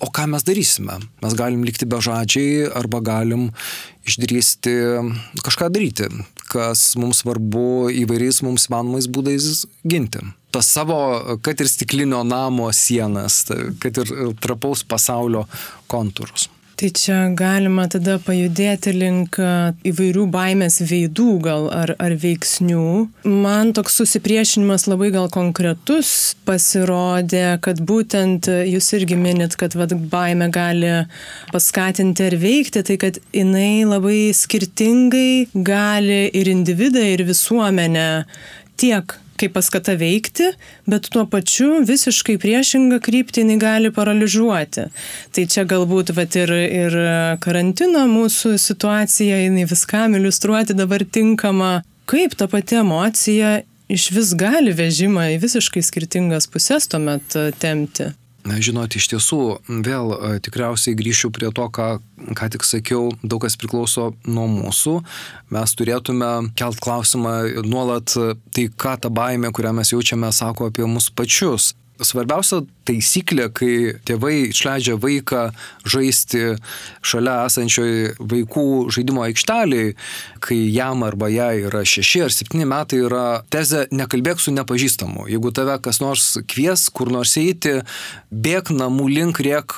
Speaker 2: o ką mes darysime? Mes galim likti bežadžiai arba galim išdrysti kažką daryti, kas mums svarbu įvairiais mums manomais būdais ginti. Tas savo, kad ir stiklinio namo sienas, kad ir trapaus pasaulio kontūrus.
Speaker 1: Tai čia galima tada pajudėti link įvairių baimės veidų gal ar, ar veiksnių. Man toks susipriešinimas labai gal konkretus pasirodė, kad būtent jūs irgi minit, kad vad, baimė gali paskatinti ar veikti, tai kad jinai labai skirtingai gali ir individą, ir visuomenę tiek kaip paskata veikti, bet tuo pačiu visiškai priešingą kryptį jinai gali paralyžiuoti. Tai čia galbūt vat, ir, ir karantino mūsų situacija, jinai viskam iliustruoti dabar tinkama. Kaip ta pati emocija iš vis gali vežimą į visiškai skirtingas pusės tuomet tempti?
Speaker 2: Na, žinot, iš tiesų, vėl tikriausiai grįšiu prie to, ką, ką tik sakiau, daug kas priklauso nuo mūsų. Mes turėtume kelt klausimą nuolat, tai ką ta baime, kurią mes jaučiame, sako apie mus pačius. Svarbiausia taisyklė, kai tėvai išleidžia vaiką žaisti šalia esančioj vaikų žaidimo aikšteliai, kai jam arba jai yra šeši ar septyni metai, yra tezė nekalbėk su nepažįstamu. Jeigu tave kas nors kvies, kur nors eiti, bėk namų link, riek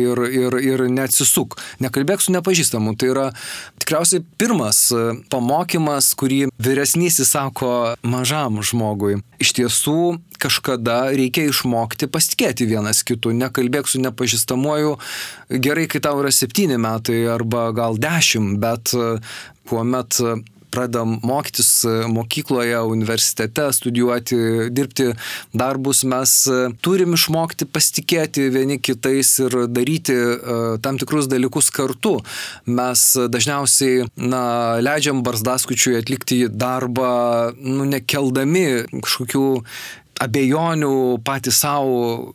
Speaker 2: ir, ir, ir neatsisuk. Nekalbėk su nepažįstamu. Tai yra tikriausiai pirmas pamokymas, kurį vyresnysis sako mažam žmogui. Iš tiesų, kažkada reikia išmokti pasitikėti vienas kitu, nekalbėk su nepažįstamuoju, gerai, kai tau yra septyni metai arba gal dešimt, bet kuomet pradam mokytis mokykloje, universitete, studijuoti, dirbti darbus, mes turim išmokti pasitikėti vieni kitais ir daryti tam tikrus dalykus kartu. Mes dažniausiai, na, leidžiam barzdaskučiui atlikti darbą, nu, nekeldami kažkokių abejonių patys savo,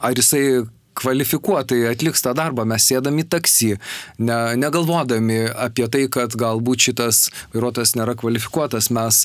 Speaker 2: ar jisai kvalifikuotai atliks tą darbą, mes sėdami į taksi, ne, negalvodami apie tai, kad galbūt šitas vairuotojas nėra kvalifikuotas, mes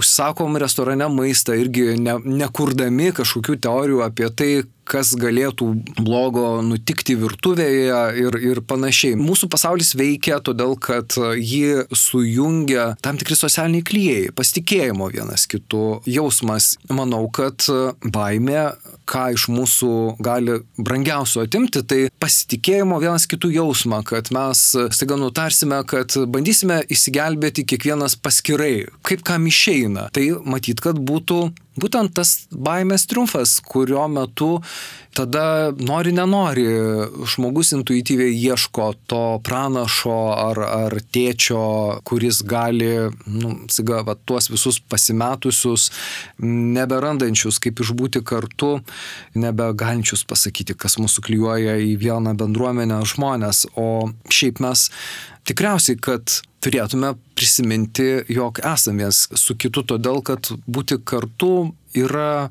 Speaker 2: užsakom restorane maistą irgi ne, nekurdami kažkokių teorijų apie tai, kas galėtų blogo nutikti virtuvėje ir, ir panašiai. Mūsų pasaulis veikia todėl, kad jį sujungia tam tikri socialiniai klyjei, pasitikėjimo vienas kitu jausmas. Manau, kad baimė, ką iš mūsų gali brangiausio atimti, tai pasitikėjimo vienas kitų jausmą, kad mes staiga nutarsime, kad bandysime įsigelbėti kiekvienas paskirai, kaip kam išeina. Tai matyt, kad būtų Būtent tas baimės triumfas, kurio metu tada nori, nenori, žmogus intuityviai ieško to pranašo ar, ar tėčio, kuris gali, nu, siga, va, tuos visus pasimetusius, neberandančius, kaip išbūti kartu, nebegalinčius pasakyti, kas mūsų klyjuoja į vieną bendruomenę žmonės. O šiaip mes tikriausiai, kad turėtume prisiminti, jog esame vienas su kitu, todėl kad būti kartu yra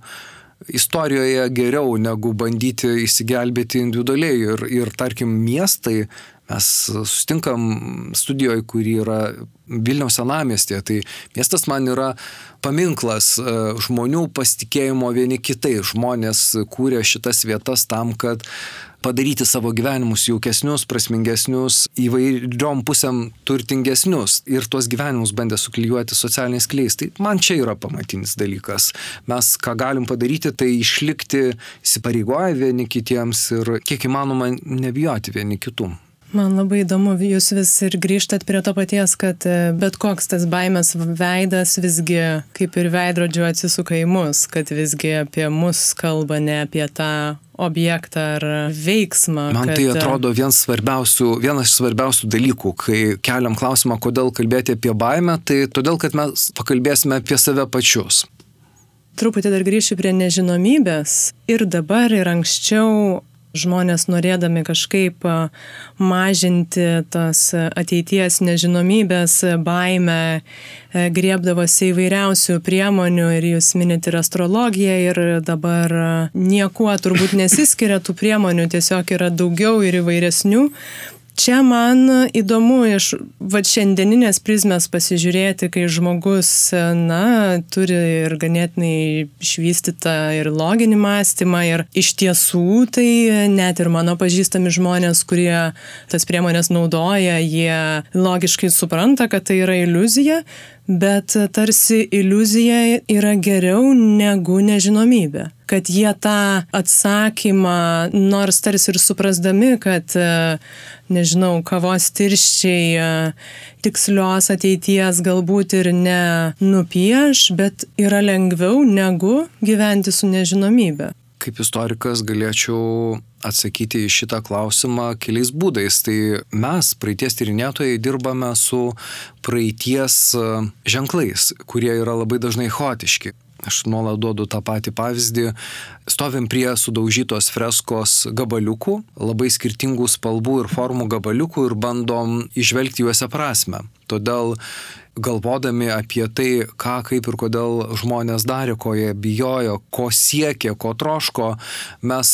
Speaker 2: istorijoje geriau negu bandyti įsigelbėti individualiai. Ir, ir tarkim, miestai, mes sustinkam studijoje, kuri yra Vilniaus senamestėje, tai miestas man yra paminklas žmonių pasitikėjimo vieni kitai. Žmonės kūrė šitas vietas tam, kad padaryti savo gyvenimus jaukesnius, prasmingesnius, įvairiom pusėm turtingesnius ir tuos gyvenimus bandė suklyjuoti socialiniais klyjais. Tai man čia yra pamatinis dalykas. Mes ką galim padaryti, tai išlikti įsipareigoję vieni kitiems ir kiek įmanoma nebijoti vieni kitų.
Speaker 1: Man labai įdomu, jūs vis ir grįžtat prie to paties, kad e, bet koks tas baimės veidas visgi kaip ir veidrodžio atsisuka į mus, kad visgi apie mus kalba, ne apie tą objektą ar veiksmą.
Speaker 2: Man
Speaker 1: kad...
Speaker 2: tai atrodo vienas, vienas iš svarbiausių dalykų, kai keliam klausimą, kodėl kalbėti apie baimę, tai todėl, kad mes pakalbėsime apie save pačius.
Speaker 1: Truputį dar grįšiu prie nežinomybės. Ir dabar, ir anksčiau žmonės norėdami kažkaip mažinti tas ateities nežinomybės baimę, griebdavosi įvairiausių priemonių ir jūs minite ir astrologiją ir dabar niekuo turbūt nesiskiria tų priemonių, tiesiog yra daugiau ir įvairesnių. Čia man įdomu iš va šiandieninės prizmės pasižiūrėti, kai žmogus, na, turi ir ganėtinai išvystytą ir loginį mąstymą ir iš tiesų tai net ir mano pažįstami žmonės, kurie tas priemonės naudoja, jie logiškai supranta, kad tai yra iliuzija, bet tarsi iliuzija yra geriau negu nežinomybė. Kad jie tą atsakymą, nors tarsi ir suprasdami, kad, nežinau, kavos tirščiai tikslios ateities galbūt ir nenupieš, bet yra lengviau negu gyventi su nežinomybė
Speaker 2: kaip istorikas galėčiau atsakyti į šitą klausimą keliais būdais. Tai mes, praeities tyrinėtojai, dirbame su praeities e, ženklais, kurie yra labai dažnai chaotiški. Aš nuolat duodu tą patį pavyzdį. Stovim prie sudaužytos freskos gabaliukų, labai skirtingų spalvų ir formų gabaliukų ir bandom išvelgti juose prasme. todėl galvodami apie tai, ką, kaip ir kodėl žmonės darė, ko jie bijojo, ko siekė, ko troško, mes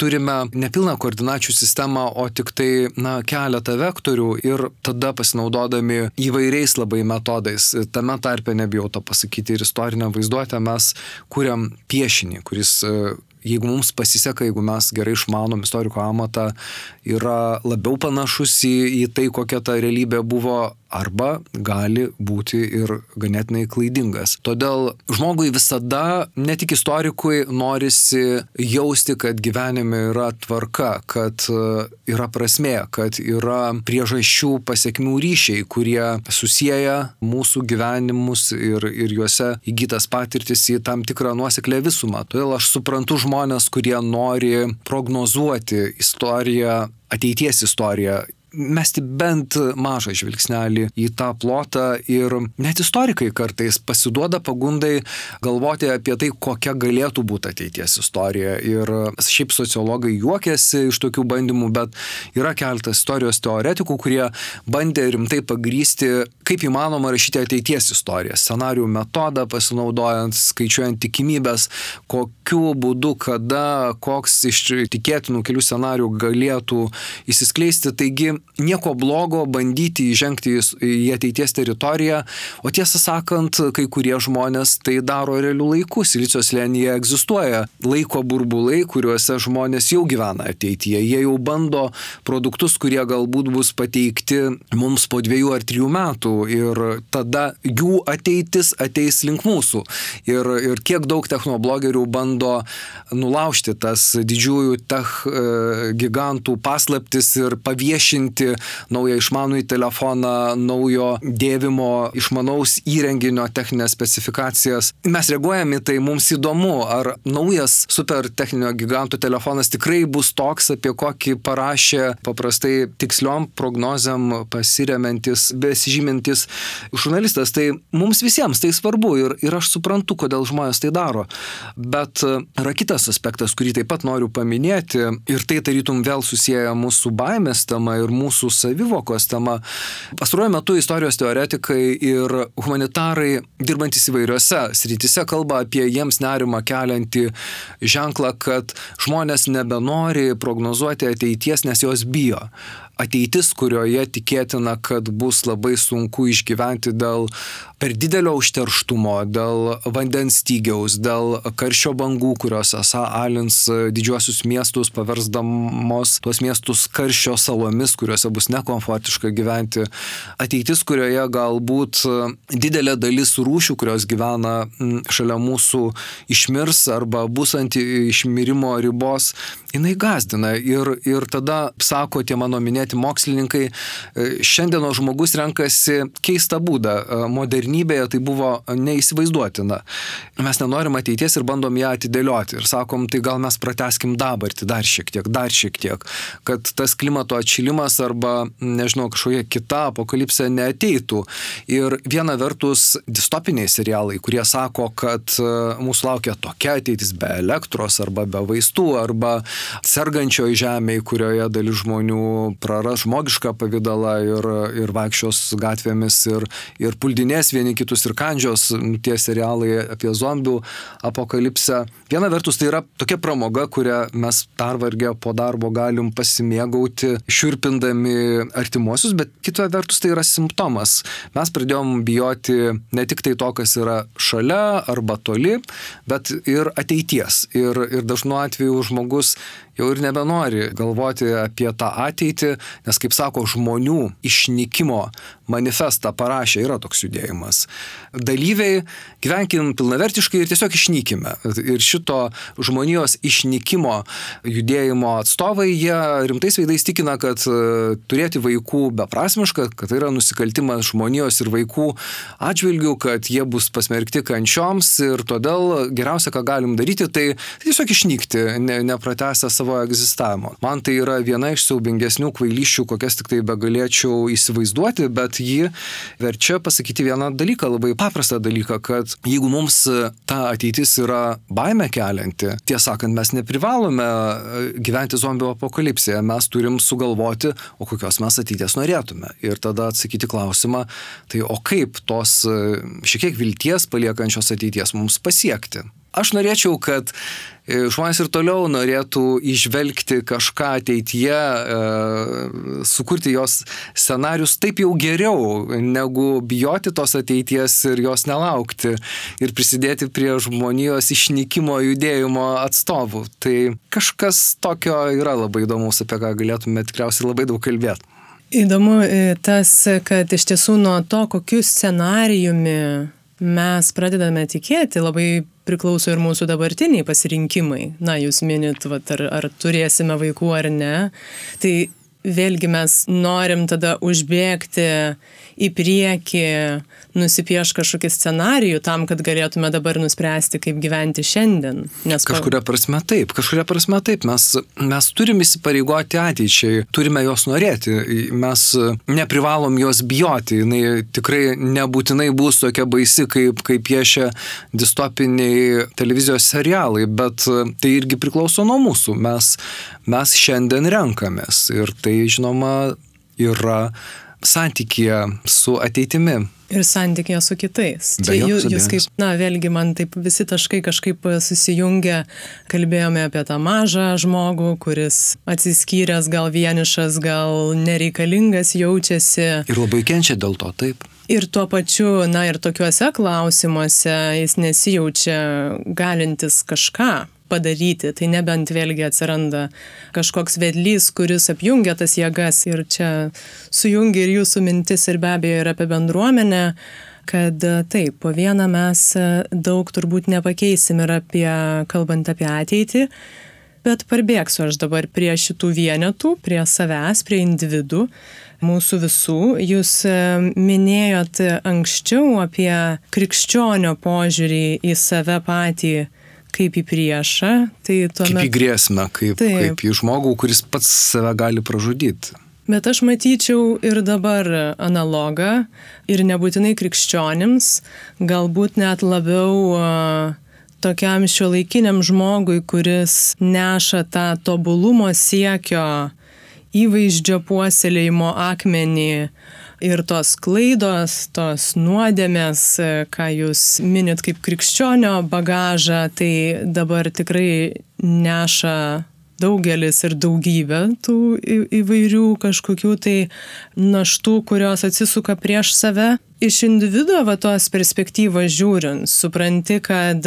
Speaker 2: turime nepilną koordinačių sistemą, o tik tai, na, keletą vektorių ir tada pasinaudodami įvairiais labai metodais, tame tarpe nebijau to pasakyti ir istorinę vaizduotę, mes kuriam piešinį, kuris jeigu mums pasiseka, jeigu mes gerai išmanom istoriko amatą, yra labiau panašus į, į tai, kokia ta realybė buvo, arba gali būti ir ganėtinai klaidingas. Todėl žmogui visada, ne tik istorikui, norisi jausti, kad gyvenime yra tvarka, kad e, yra prasmė, kad yra priežasčių pasiekmių ryšiai, kurie susiję mūsų gyvenimus ir, ir juose įgytas patirtis į tam tikrą nuoseklę visumą. Todėl aš suprantu žmonės, kurie nori prognozuoti istoriją ateities istoriją mesti bent mažą žvilgsnelį į tą plotą ir net istorikai kartais pasiduoda pagundai galvoti apie tai, kokia galėtų būti ateities istorija. Ir šiaip sociologai juokiasi iš tokių bandymų, bet yra keltas istorijos teoretikų, kurie bandė rimtai pagrysti, kaip įmanoma rašyti ateities istoriją. Scenarių metodą pasinaudojant, skaičiuojant tikimybės, kokiu būdu, kada, koks iš tikėtinų kelių scenarių galėtų įsiskleisti. Taigi nieko blogo bandyti įžengti į ateities teritoriją, o tiesą sakant, kai kurie žmonės tai daro realių laikų. Silicio slėnyje egzistuoja laiko burbulai, kuriuose žmonės jau gyvena ateityje. Jie jau bando produktus, kurie galbūt bus pateikti mums po dviejų ar trijų metų ir tada jų ateitis ateis link mūsų. Ir, ir kiek daug technoblogerių bando nulaužti tas didžiųjų tech e, gigantų paslaptis ir paviešinti įsigyti naują išmanųjį telefoną, naujo dėvimo išmanaus įrenginio techninės specifikacijas. Mes reaguojame į tai, mums įdomu, ar naujas super techninio gigantų telefonas tikrai bus toks, apie kokį parašė paprastai tiksliom prognozėm pasiremiantis, besižymintis žurnalistas. Tai mums visiems tai svarbu ir, ir aš suprantu, kodėl žmonės tai daro. Bet yra kitas aspektas, kurį taip pat noriu paminėti ir tai tarytum vėl susiję mūsų baimės tema ir mūsų savivokos tema. Pastaruoju metu istorijos teoretikai ir humanitarai, dirbantis įvairiose srityse, kalba apie jiems nerimą keliantį ženklą, kad žmonės nebenori prognozuoti ateities, nes jos bijo ateitis, kurioje tikėtina, kad bus labai sunku išgyventi dėl per didelio užterštumo, dėl vandens stygiaus, dėl karščio bangų, kurios esą alins didžiuosius miestus, paversdamos tuos miestus karščio salomis, kuriuose bus nekomfortiška gyventi. Ateitis, kurioje galbūt didelė dalis rūšių, kurios gyvena šalia mūsų, išmirs arba bus ant išmirimo ribos, jinai gazdina. Ir, ir tada, sako tie mano minėti, minėti mokslininkai, e, šiandieno žmogus renkasi keistą būdą. E, modernybėje tai buvo neįsivaizduotina. Mes nenorim ateities ir bandom ją atidėlioti. Ir sakom, tai gal mes prateskim dabartį dar šiek tiek, dar šiek tiek, kad tas klimato atšilimas arba, nežinau, kažkokia kita apokalipsė neateitų. Ir viena vertus distopiniai serialai, kurie sako, kad e, mūsų laukia tokia ateitis be elektros arba be vaistų arba sergančioje žemėje, kurioje dalis žmonių praras praras žmogišką pavydalą ir, ir vaikščios gatvėmis ir, ir puldinės vieni kitus ir kandžios tie serialai apie zombių apokalipsę. Viena vertus tai yra tokia pramoga, kurią mes pervargę po darbo galim pasimėgauti, šiurpindami artimuosius, bet kita vertus tai yra simptomas. Mes pradėjom bijoti ne tik tai to, kas yra šalia arba toli, bet ir ateities. Ir, ir dažnu atveju žmogus jau ir nebenori galvoti apie tą ateitį, nes, kaip sako, žmonių išnykimo manifestą parašė, yra toks judėjimas. Dalyviai, gyvenkim pilnavertiškai ir tiesiog išnykime. Ir šito žmonijos išnykimo judėjimo atstovai, jie rimtais veidais tikina, kad e, turėti vaikų beprasmiška, kad tai yra nusikaltimas žmonijos ir vaikų atžvilgių, kad jie bus pasmerkti kančioms ir todėl geriausia, ką galim daryti, tai tiesiog išnykti, ne, nepratęsę savo egzistavimo. Man tai yra viena iš siaubingesnių kvailysčių, kokias tik tai begalėčiau įsivaizduoti, bet ji verčia pasakyti vieną dalyką, labai paprastą dalyką, kad jeigu mums ta ateitis yra baime kelianti, tiesą sakant, mes neprivalome e, gyventi zombių apokalipsėje, mes turim sugalvoti, o kokios mes ateities norėtume. Ir tada atsakyti klausimą, tai o kaip tos e, šiek tiek vilties paliekančios ateities mums pasiekti. Aš norėčiau, kad e, žmonės ir toliau norėtų išvelgti kažką ateityje, e, sukurti jos scenarius taip jau geriau, negu bijoti tos ateities ir jos nelaukti ir prisidėti prie žmonijos išnykimo judėjimo atstovų. Tai kažkas tokio yra labai įdomus, apie ką galėtume tikriausiai labai daug kalbėti.
Speaker 1: Įdomu e, tas, kad iš tiesų nuo to, kokiu scenarijumi mes pradedame tikėti, labai priklauso ir mūsų dabartiniai pasirinkimai. Na, jūs minit, vat, ar, ar turėsime vaikų ar ne. Tai vėlgi mes norim tada užbėgti į priekį, nusipieš kažkokį scenarijų tam, kad galėtume dabar nuspręsti, kaip gyventi šiandien.
Speaker 2: Nes kažkuria prasme taip, kažkuria prasme taip, mes, mes turim įsipareigoti ateičiai, turime jos norėti, mes neprivalom jos bijoti, jinai tikrai nebūtinai bus tokia baisi, kaip, kaip piešia distopiniai televizijos serialai, bet tai irgi priklauso nuo mūsų, mes, mes šiandien renkamės ir tai žinoma yra santykėje su ateitimi.
Speaker 1: Ir santykėje su kitais. Čia jūs, jūs kaip, na, vėlgi man taip visi taškai kažkaip susijungia, kalbėjome apie tą mažą žmogų, kuris atsiskyręs, gal vienišas, gal nereikalingas jaučiasi.
Speaker 2: Ir labai kenčia dėl to, taip.
Speaker 1: Ir tuo pačiu, na ir tokiuose klausimuose jis nesijaučia galintis kažką padaryti, tai nebent vėlgi atsiranda kažkoks vedlys, kuris apjungia tas jėgas ir čia sujungia ir jūsų mintis ir be abejo ir apie bendruomenę kad taip, po vieną mes daug turbūt nepakeisim ir apie, kalbant apie ateitį, bet parbėgsiu aš dabar prie šitų vienetų, prie savęs, prie individų, mūsų visų. Jūs minėjot anksčiau apie krikščionio požiūrį į save patį kaip į priešą, tai tuomet...
Speaker 2: Kaip į grėsmę, kaip, taip. kaip į žmogų, kuris pats save gali pražudyti.
Speaker 1: Bet aš matyčiau ir dabar analogą, ir nebūtinai krikščionims, galbūt net labiau tokiam šio laikiniam žmogui, kuris neša tą tobulumo siekio įvaizdžio puoselėjimo akmenį ir tos klaidos, tos nuodėmės, ką jūs minit kaip krikščionio bagažą, tai dabar tikrai neša daugelis ir daugybė tų įvairių kažkokių tai naštų, kurios atsisuka prieš save. Iš individuo va tos perspektyvos žiūrint, supranti, kad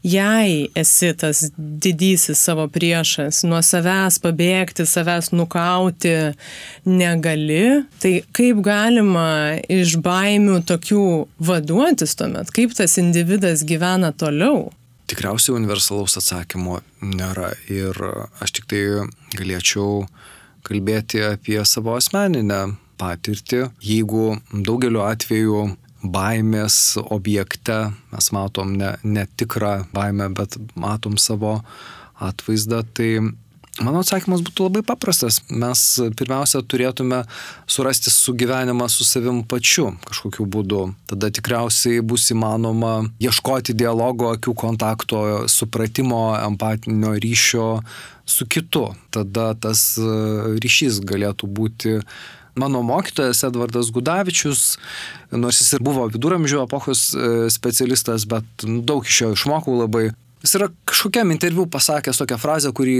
Speaker 1: jei esi tas didysis savo priešas, nuo savęs pabėgti, savęs nukauti negali, tai kaip galima iš baimių tokių vaduotis tuomet, kaip tas individas gyvena toliau?
Speaker 2: Tikriausiai universalaus atsakymo nėra ir aš tik tai galėčiau kalbėti apie savo asmeninę patirtį. Jeigu daugeliu atveju baimės objekte mes matom ne, ne tikrą baimę, bet matom savo atvaizdą, tai Mano atsakymas būtų labai paprastas. Mes pirmiausia turėtume surasti sugyvenimą su savim pačiu kažkokiu būdu. Tada tikriausiai bus įmanoma ieškoti dialogo, akių kontakto, supratimo, empatinio ryšio su kitu. Tada tas e, ryšys galėtų būti mano mokytojas Edvardas Gudavičius, nors jis ir buvo viduramžių epochos e, specialistas, bet daug iš jo išmokau labai Jis yra kažkokiam interviu pasakęs tokią frazę, kuri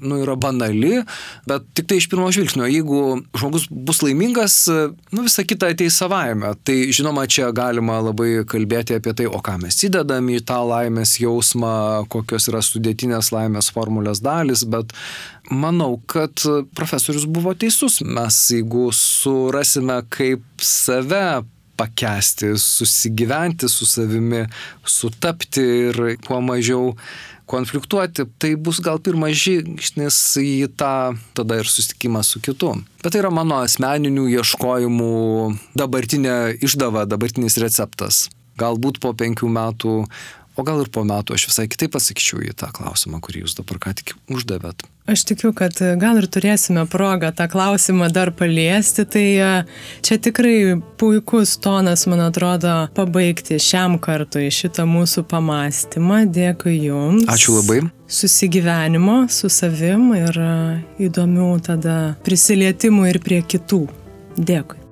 Speaker 2: nu, yra banali, bet tik tai iš pirmo žvilgsnio, jeigu žmogus bus laimingas, nu, visa kita ateis savaime. Tai žinoma, čia galima labai kalbėti apie tai, o ką mes įdedam į tą laimės jausmą, kokios yra sudėtinės laimės formulės dalis, bet manau, kad profesorius buvo teisus. Mes, jeigu surasime, kaip save pakęsti, susigyventi su savimi, sutapti ir kuo mažiau konfliktuoti, tai bus gal pirmas žingsnis į tą tada ir susitikimą su kitu. Bet tai yra mano asmeninių ieškojimų dabartinė išdava, dabartinis receptas. Galbūt po penkių metų o gal ir po metų aš visai kitaip atsakyčiau į tą klausimą, kurį jūs dabar ką tik uždavėt.
Speaker 1: Aš tikiu, kad gal ir turėsime progą tą klausimą dar paliesti, tai e, čia tikrai puikus tonas, man atrodo, pabaigti šiam kartui šitą mūsų pamastymą. Dėkui Jums.
Speaker 2: Ačiū labai.
Speaker 1: Susigyvenimo su savim ir e, įdomių tada prisilietimų ir prie kitų. Dėkui.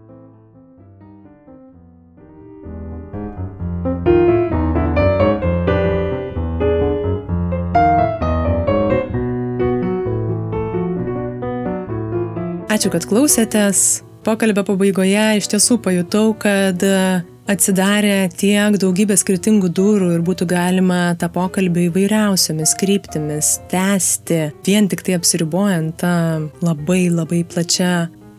Speaker 1: Ačiū, kad klausėtės. Pokalbio pabaigoje iš tiesų pajutau, kad atsidarė tiek daugybė skirtingų durų ir būtų galima tą pokalbį įvairiausiamis kryptimis tęsti, vien tik tai apsiribojant tą labai labai plačią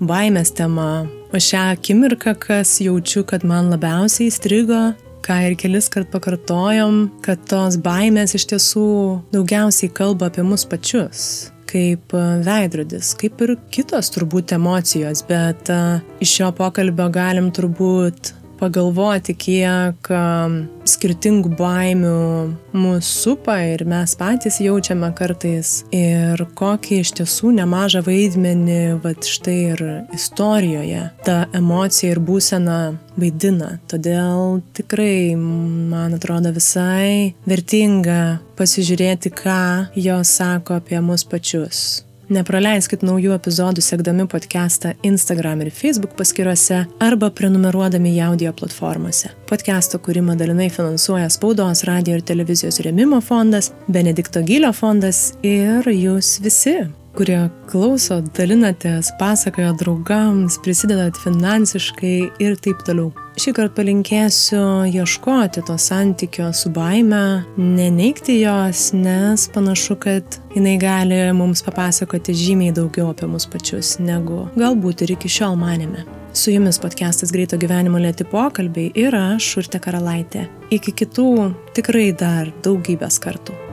Speaker 1: baimės temą. O šią akimirką, kas jaučiu, kad man labiausiai įstrigo, ką ir kelis kart pakartojom, kad tos baimės iš tiesų daugiausiai kalba apie mus pačius kaip e, veidrodis, kaip ir kitos turbūt emocijos, bet e, iš šio pokalbio galim turbūt pagalvoti, kiek um, skirtingų baimių mūsų supa ir mes patys jaučiame kartais ir kokį iš tiesų nemažą vaidmenį, vad štai ir istorijoje ta emocija ir būsena vaidina. Todėl tikrai, man atrodo, visai vertinga pasižiūrėti, ką jos sako apie mus pačius. Nepraleiskit naujų epizodų sekdami podcastą Instagram ir Facebook paskiruose arba prenumeruodami į audio platformose. Podcast'o kūrimą dalinai finansuoja Spaudos, radio ir televizijos rėmimo fondas, Benedikto Gylio fondas ir jūs visi kurie klauso, dalinatės, pasakojo draugams, prisidedat finansiškai ir taip toliau. Šį kartą palinkėsiu ieškoti to santykio su baime, neneikti jos, nes panašu, kad jinai gali mums papasakoti žymiai daugiau apie mus pačius, negu galbūt ir iki šiol manėme. Su jumis podcastas Greito gyvenimo lėti pokalbiai ir aš, Urte Karalaitė. Iki kitų tikrai dar daugybės kartų.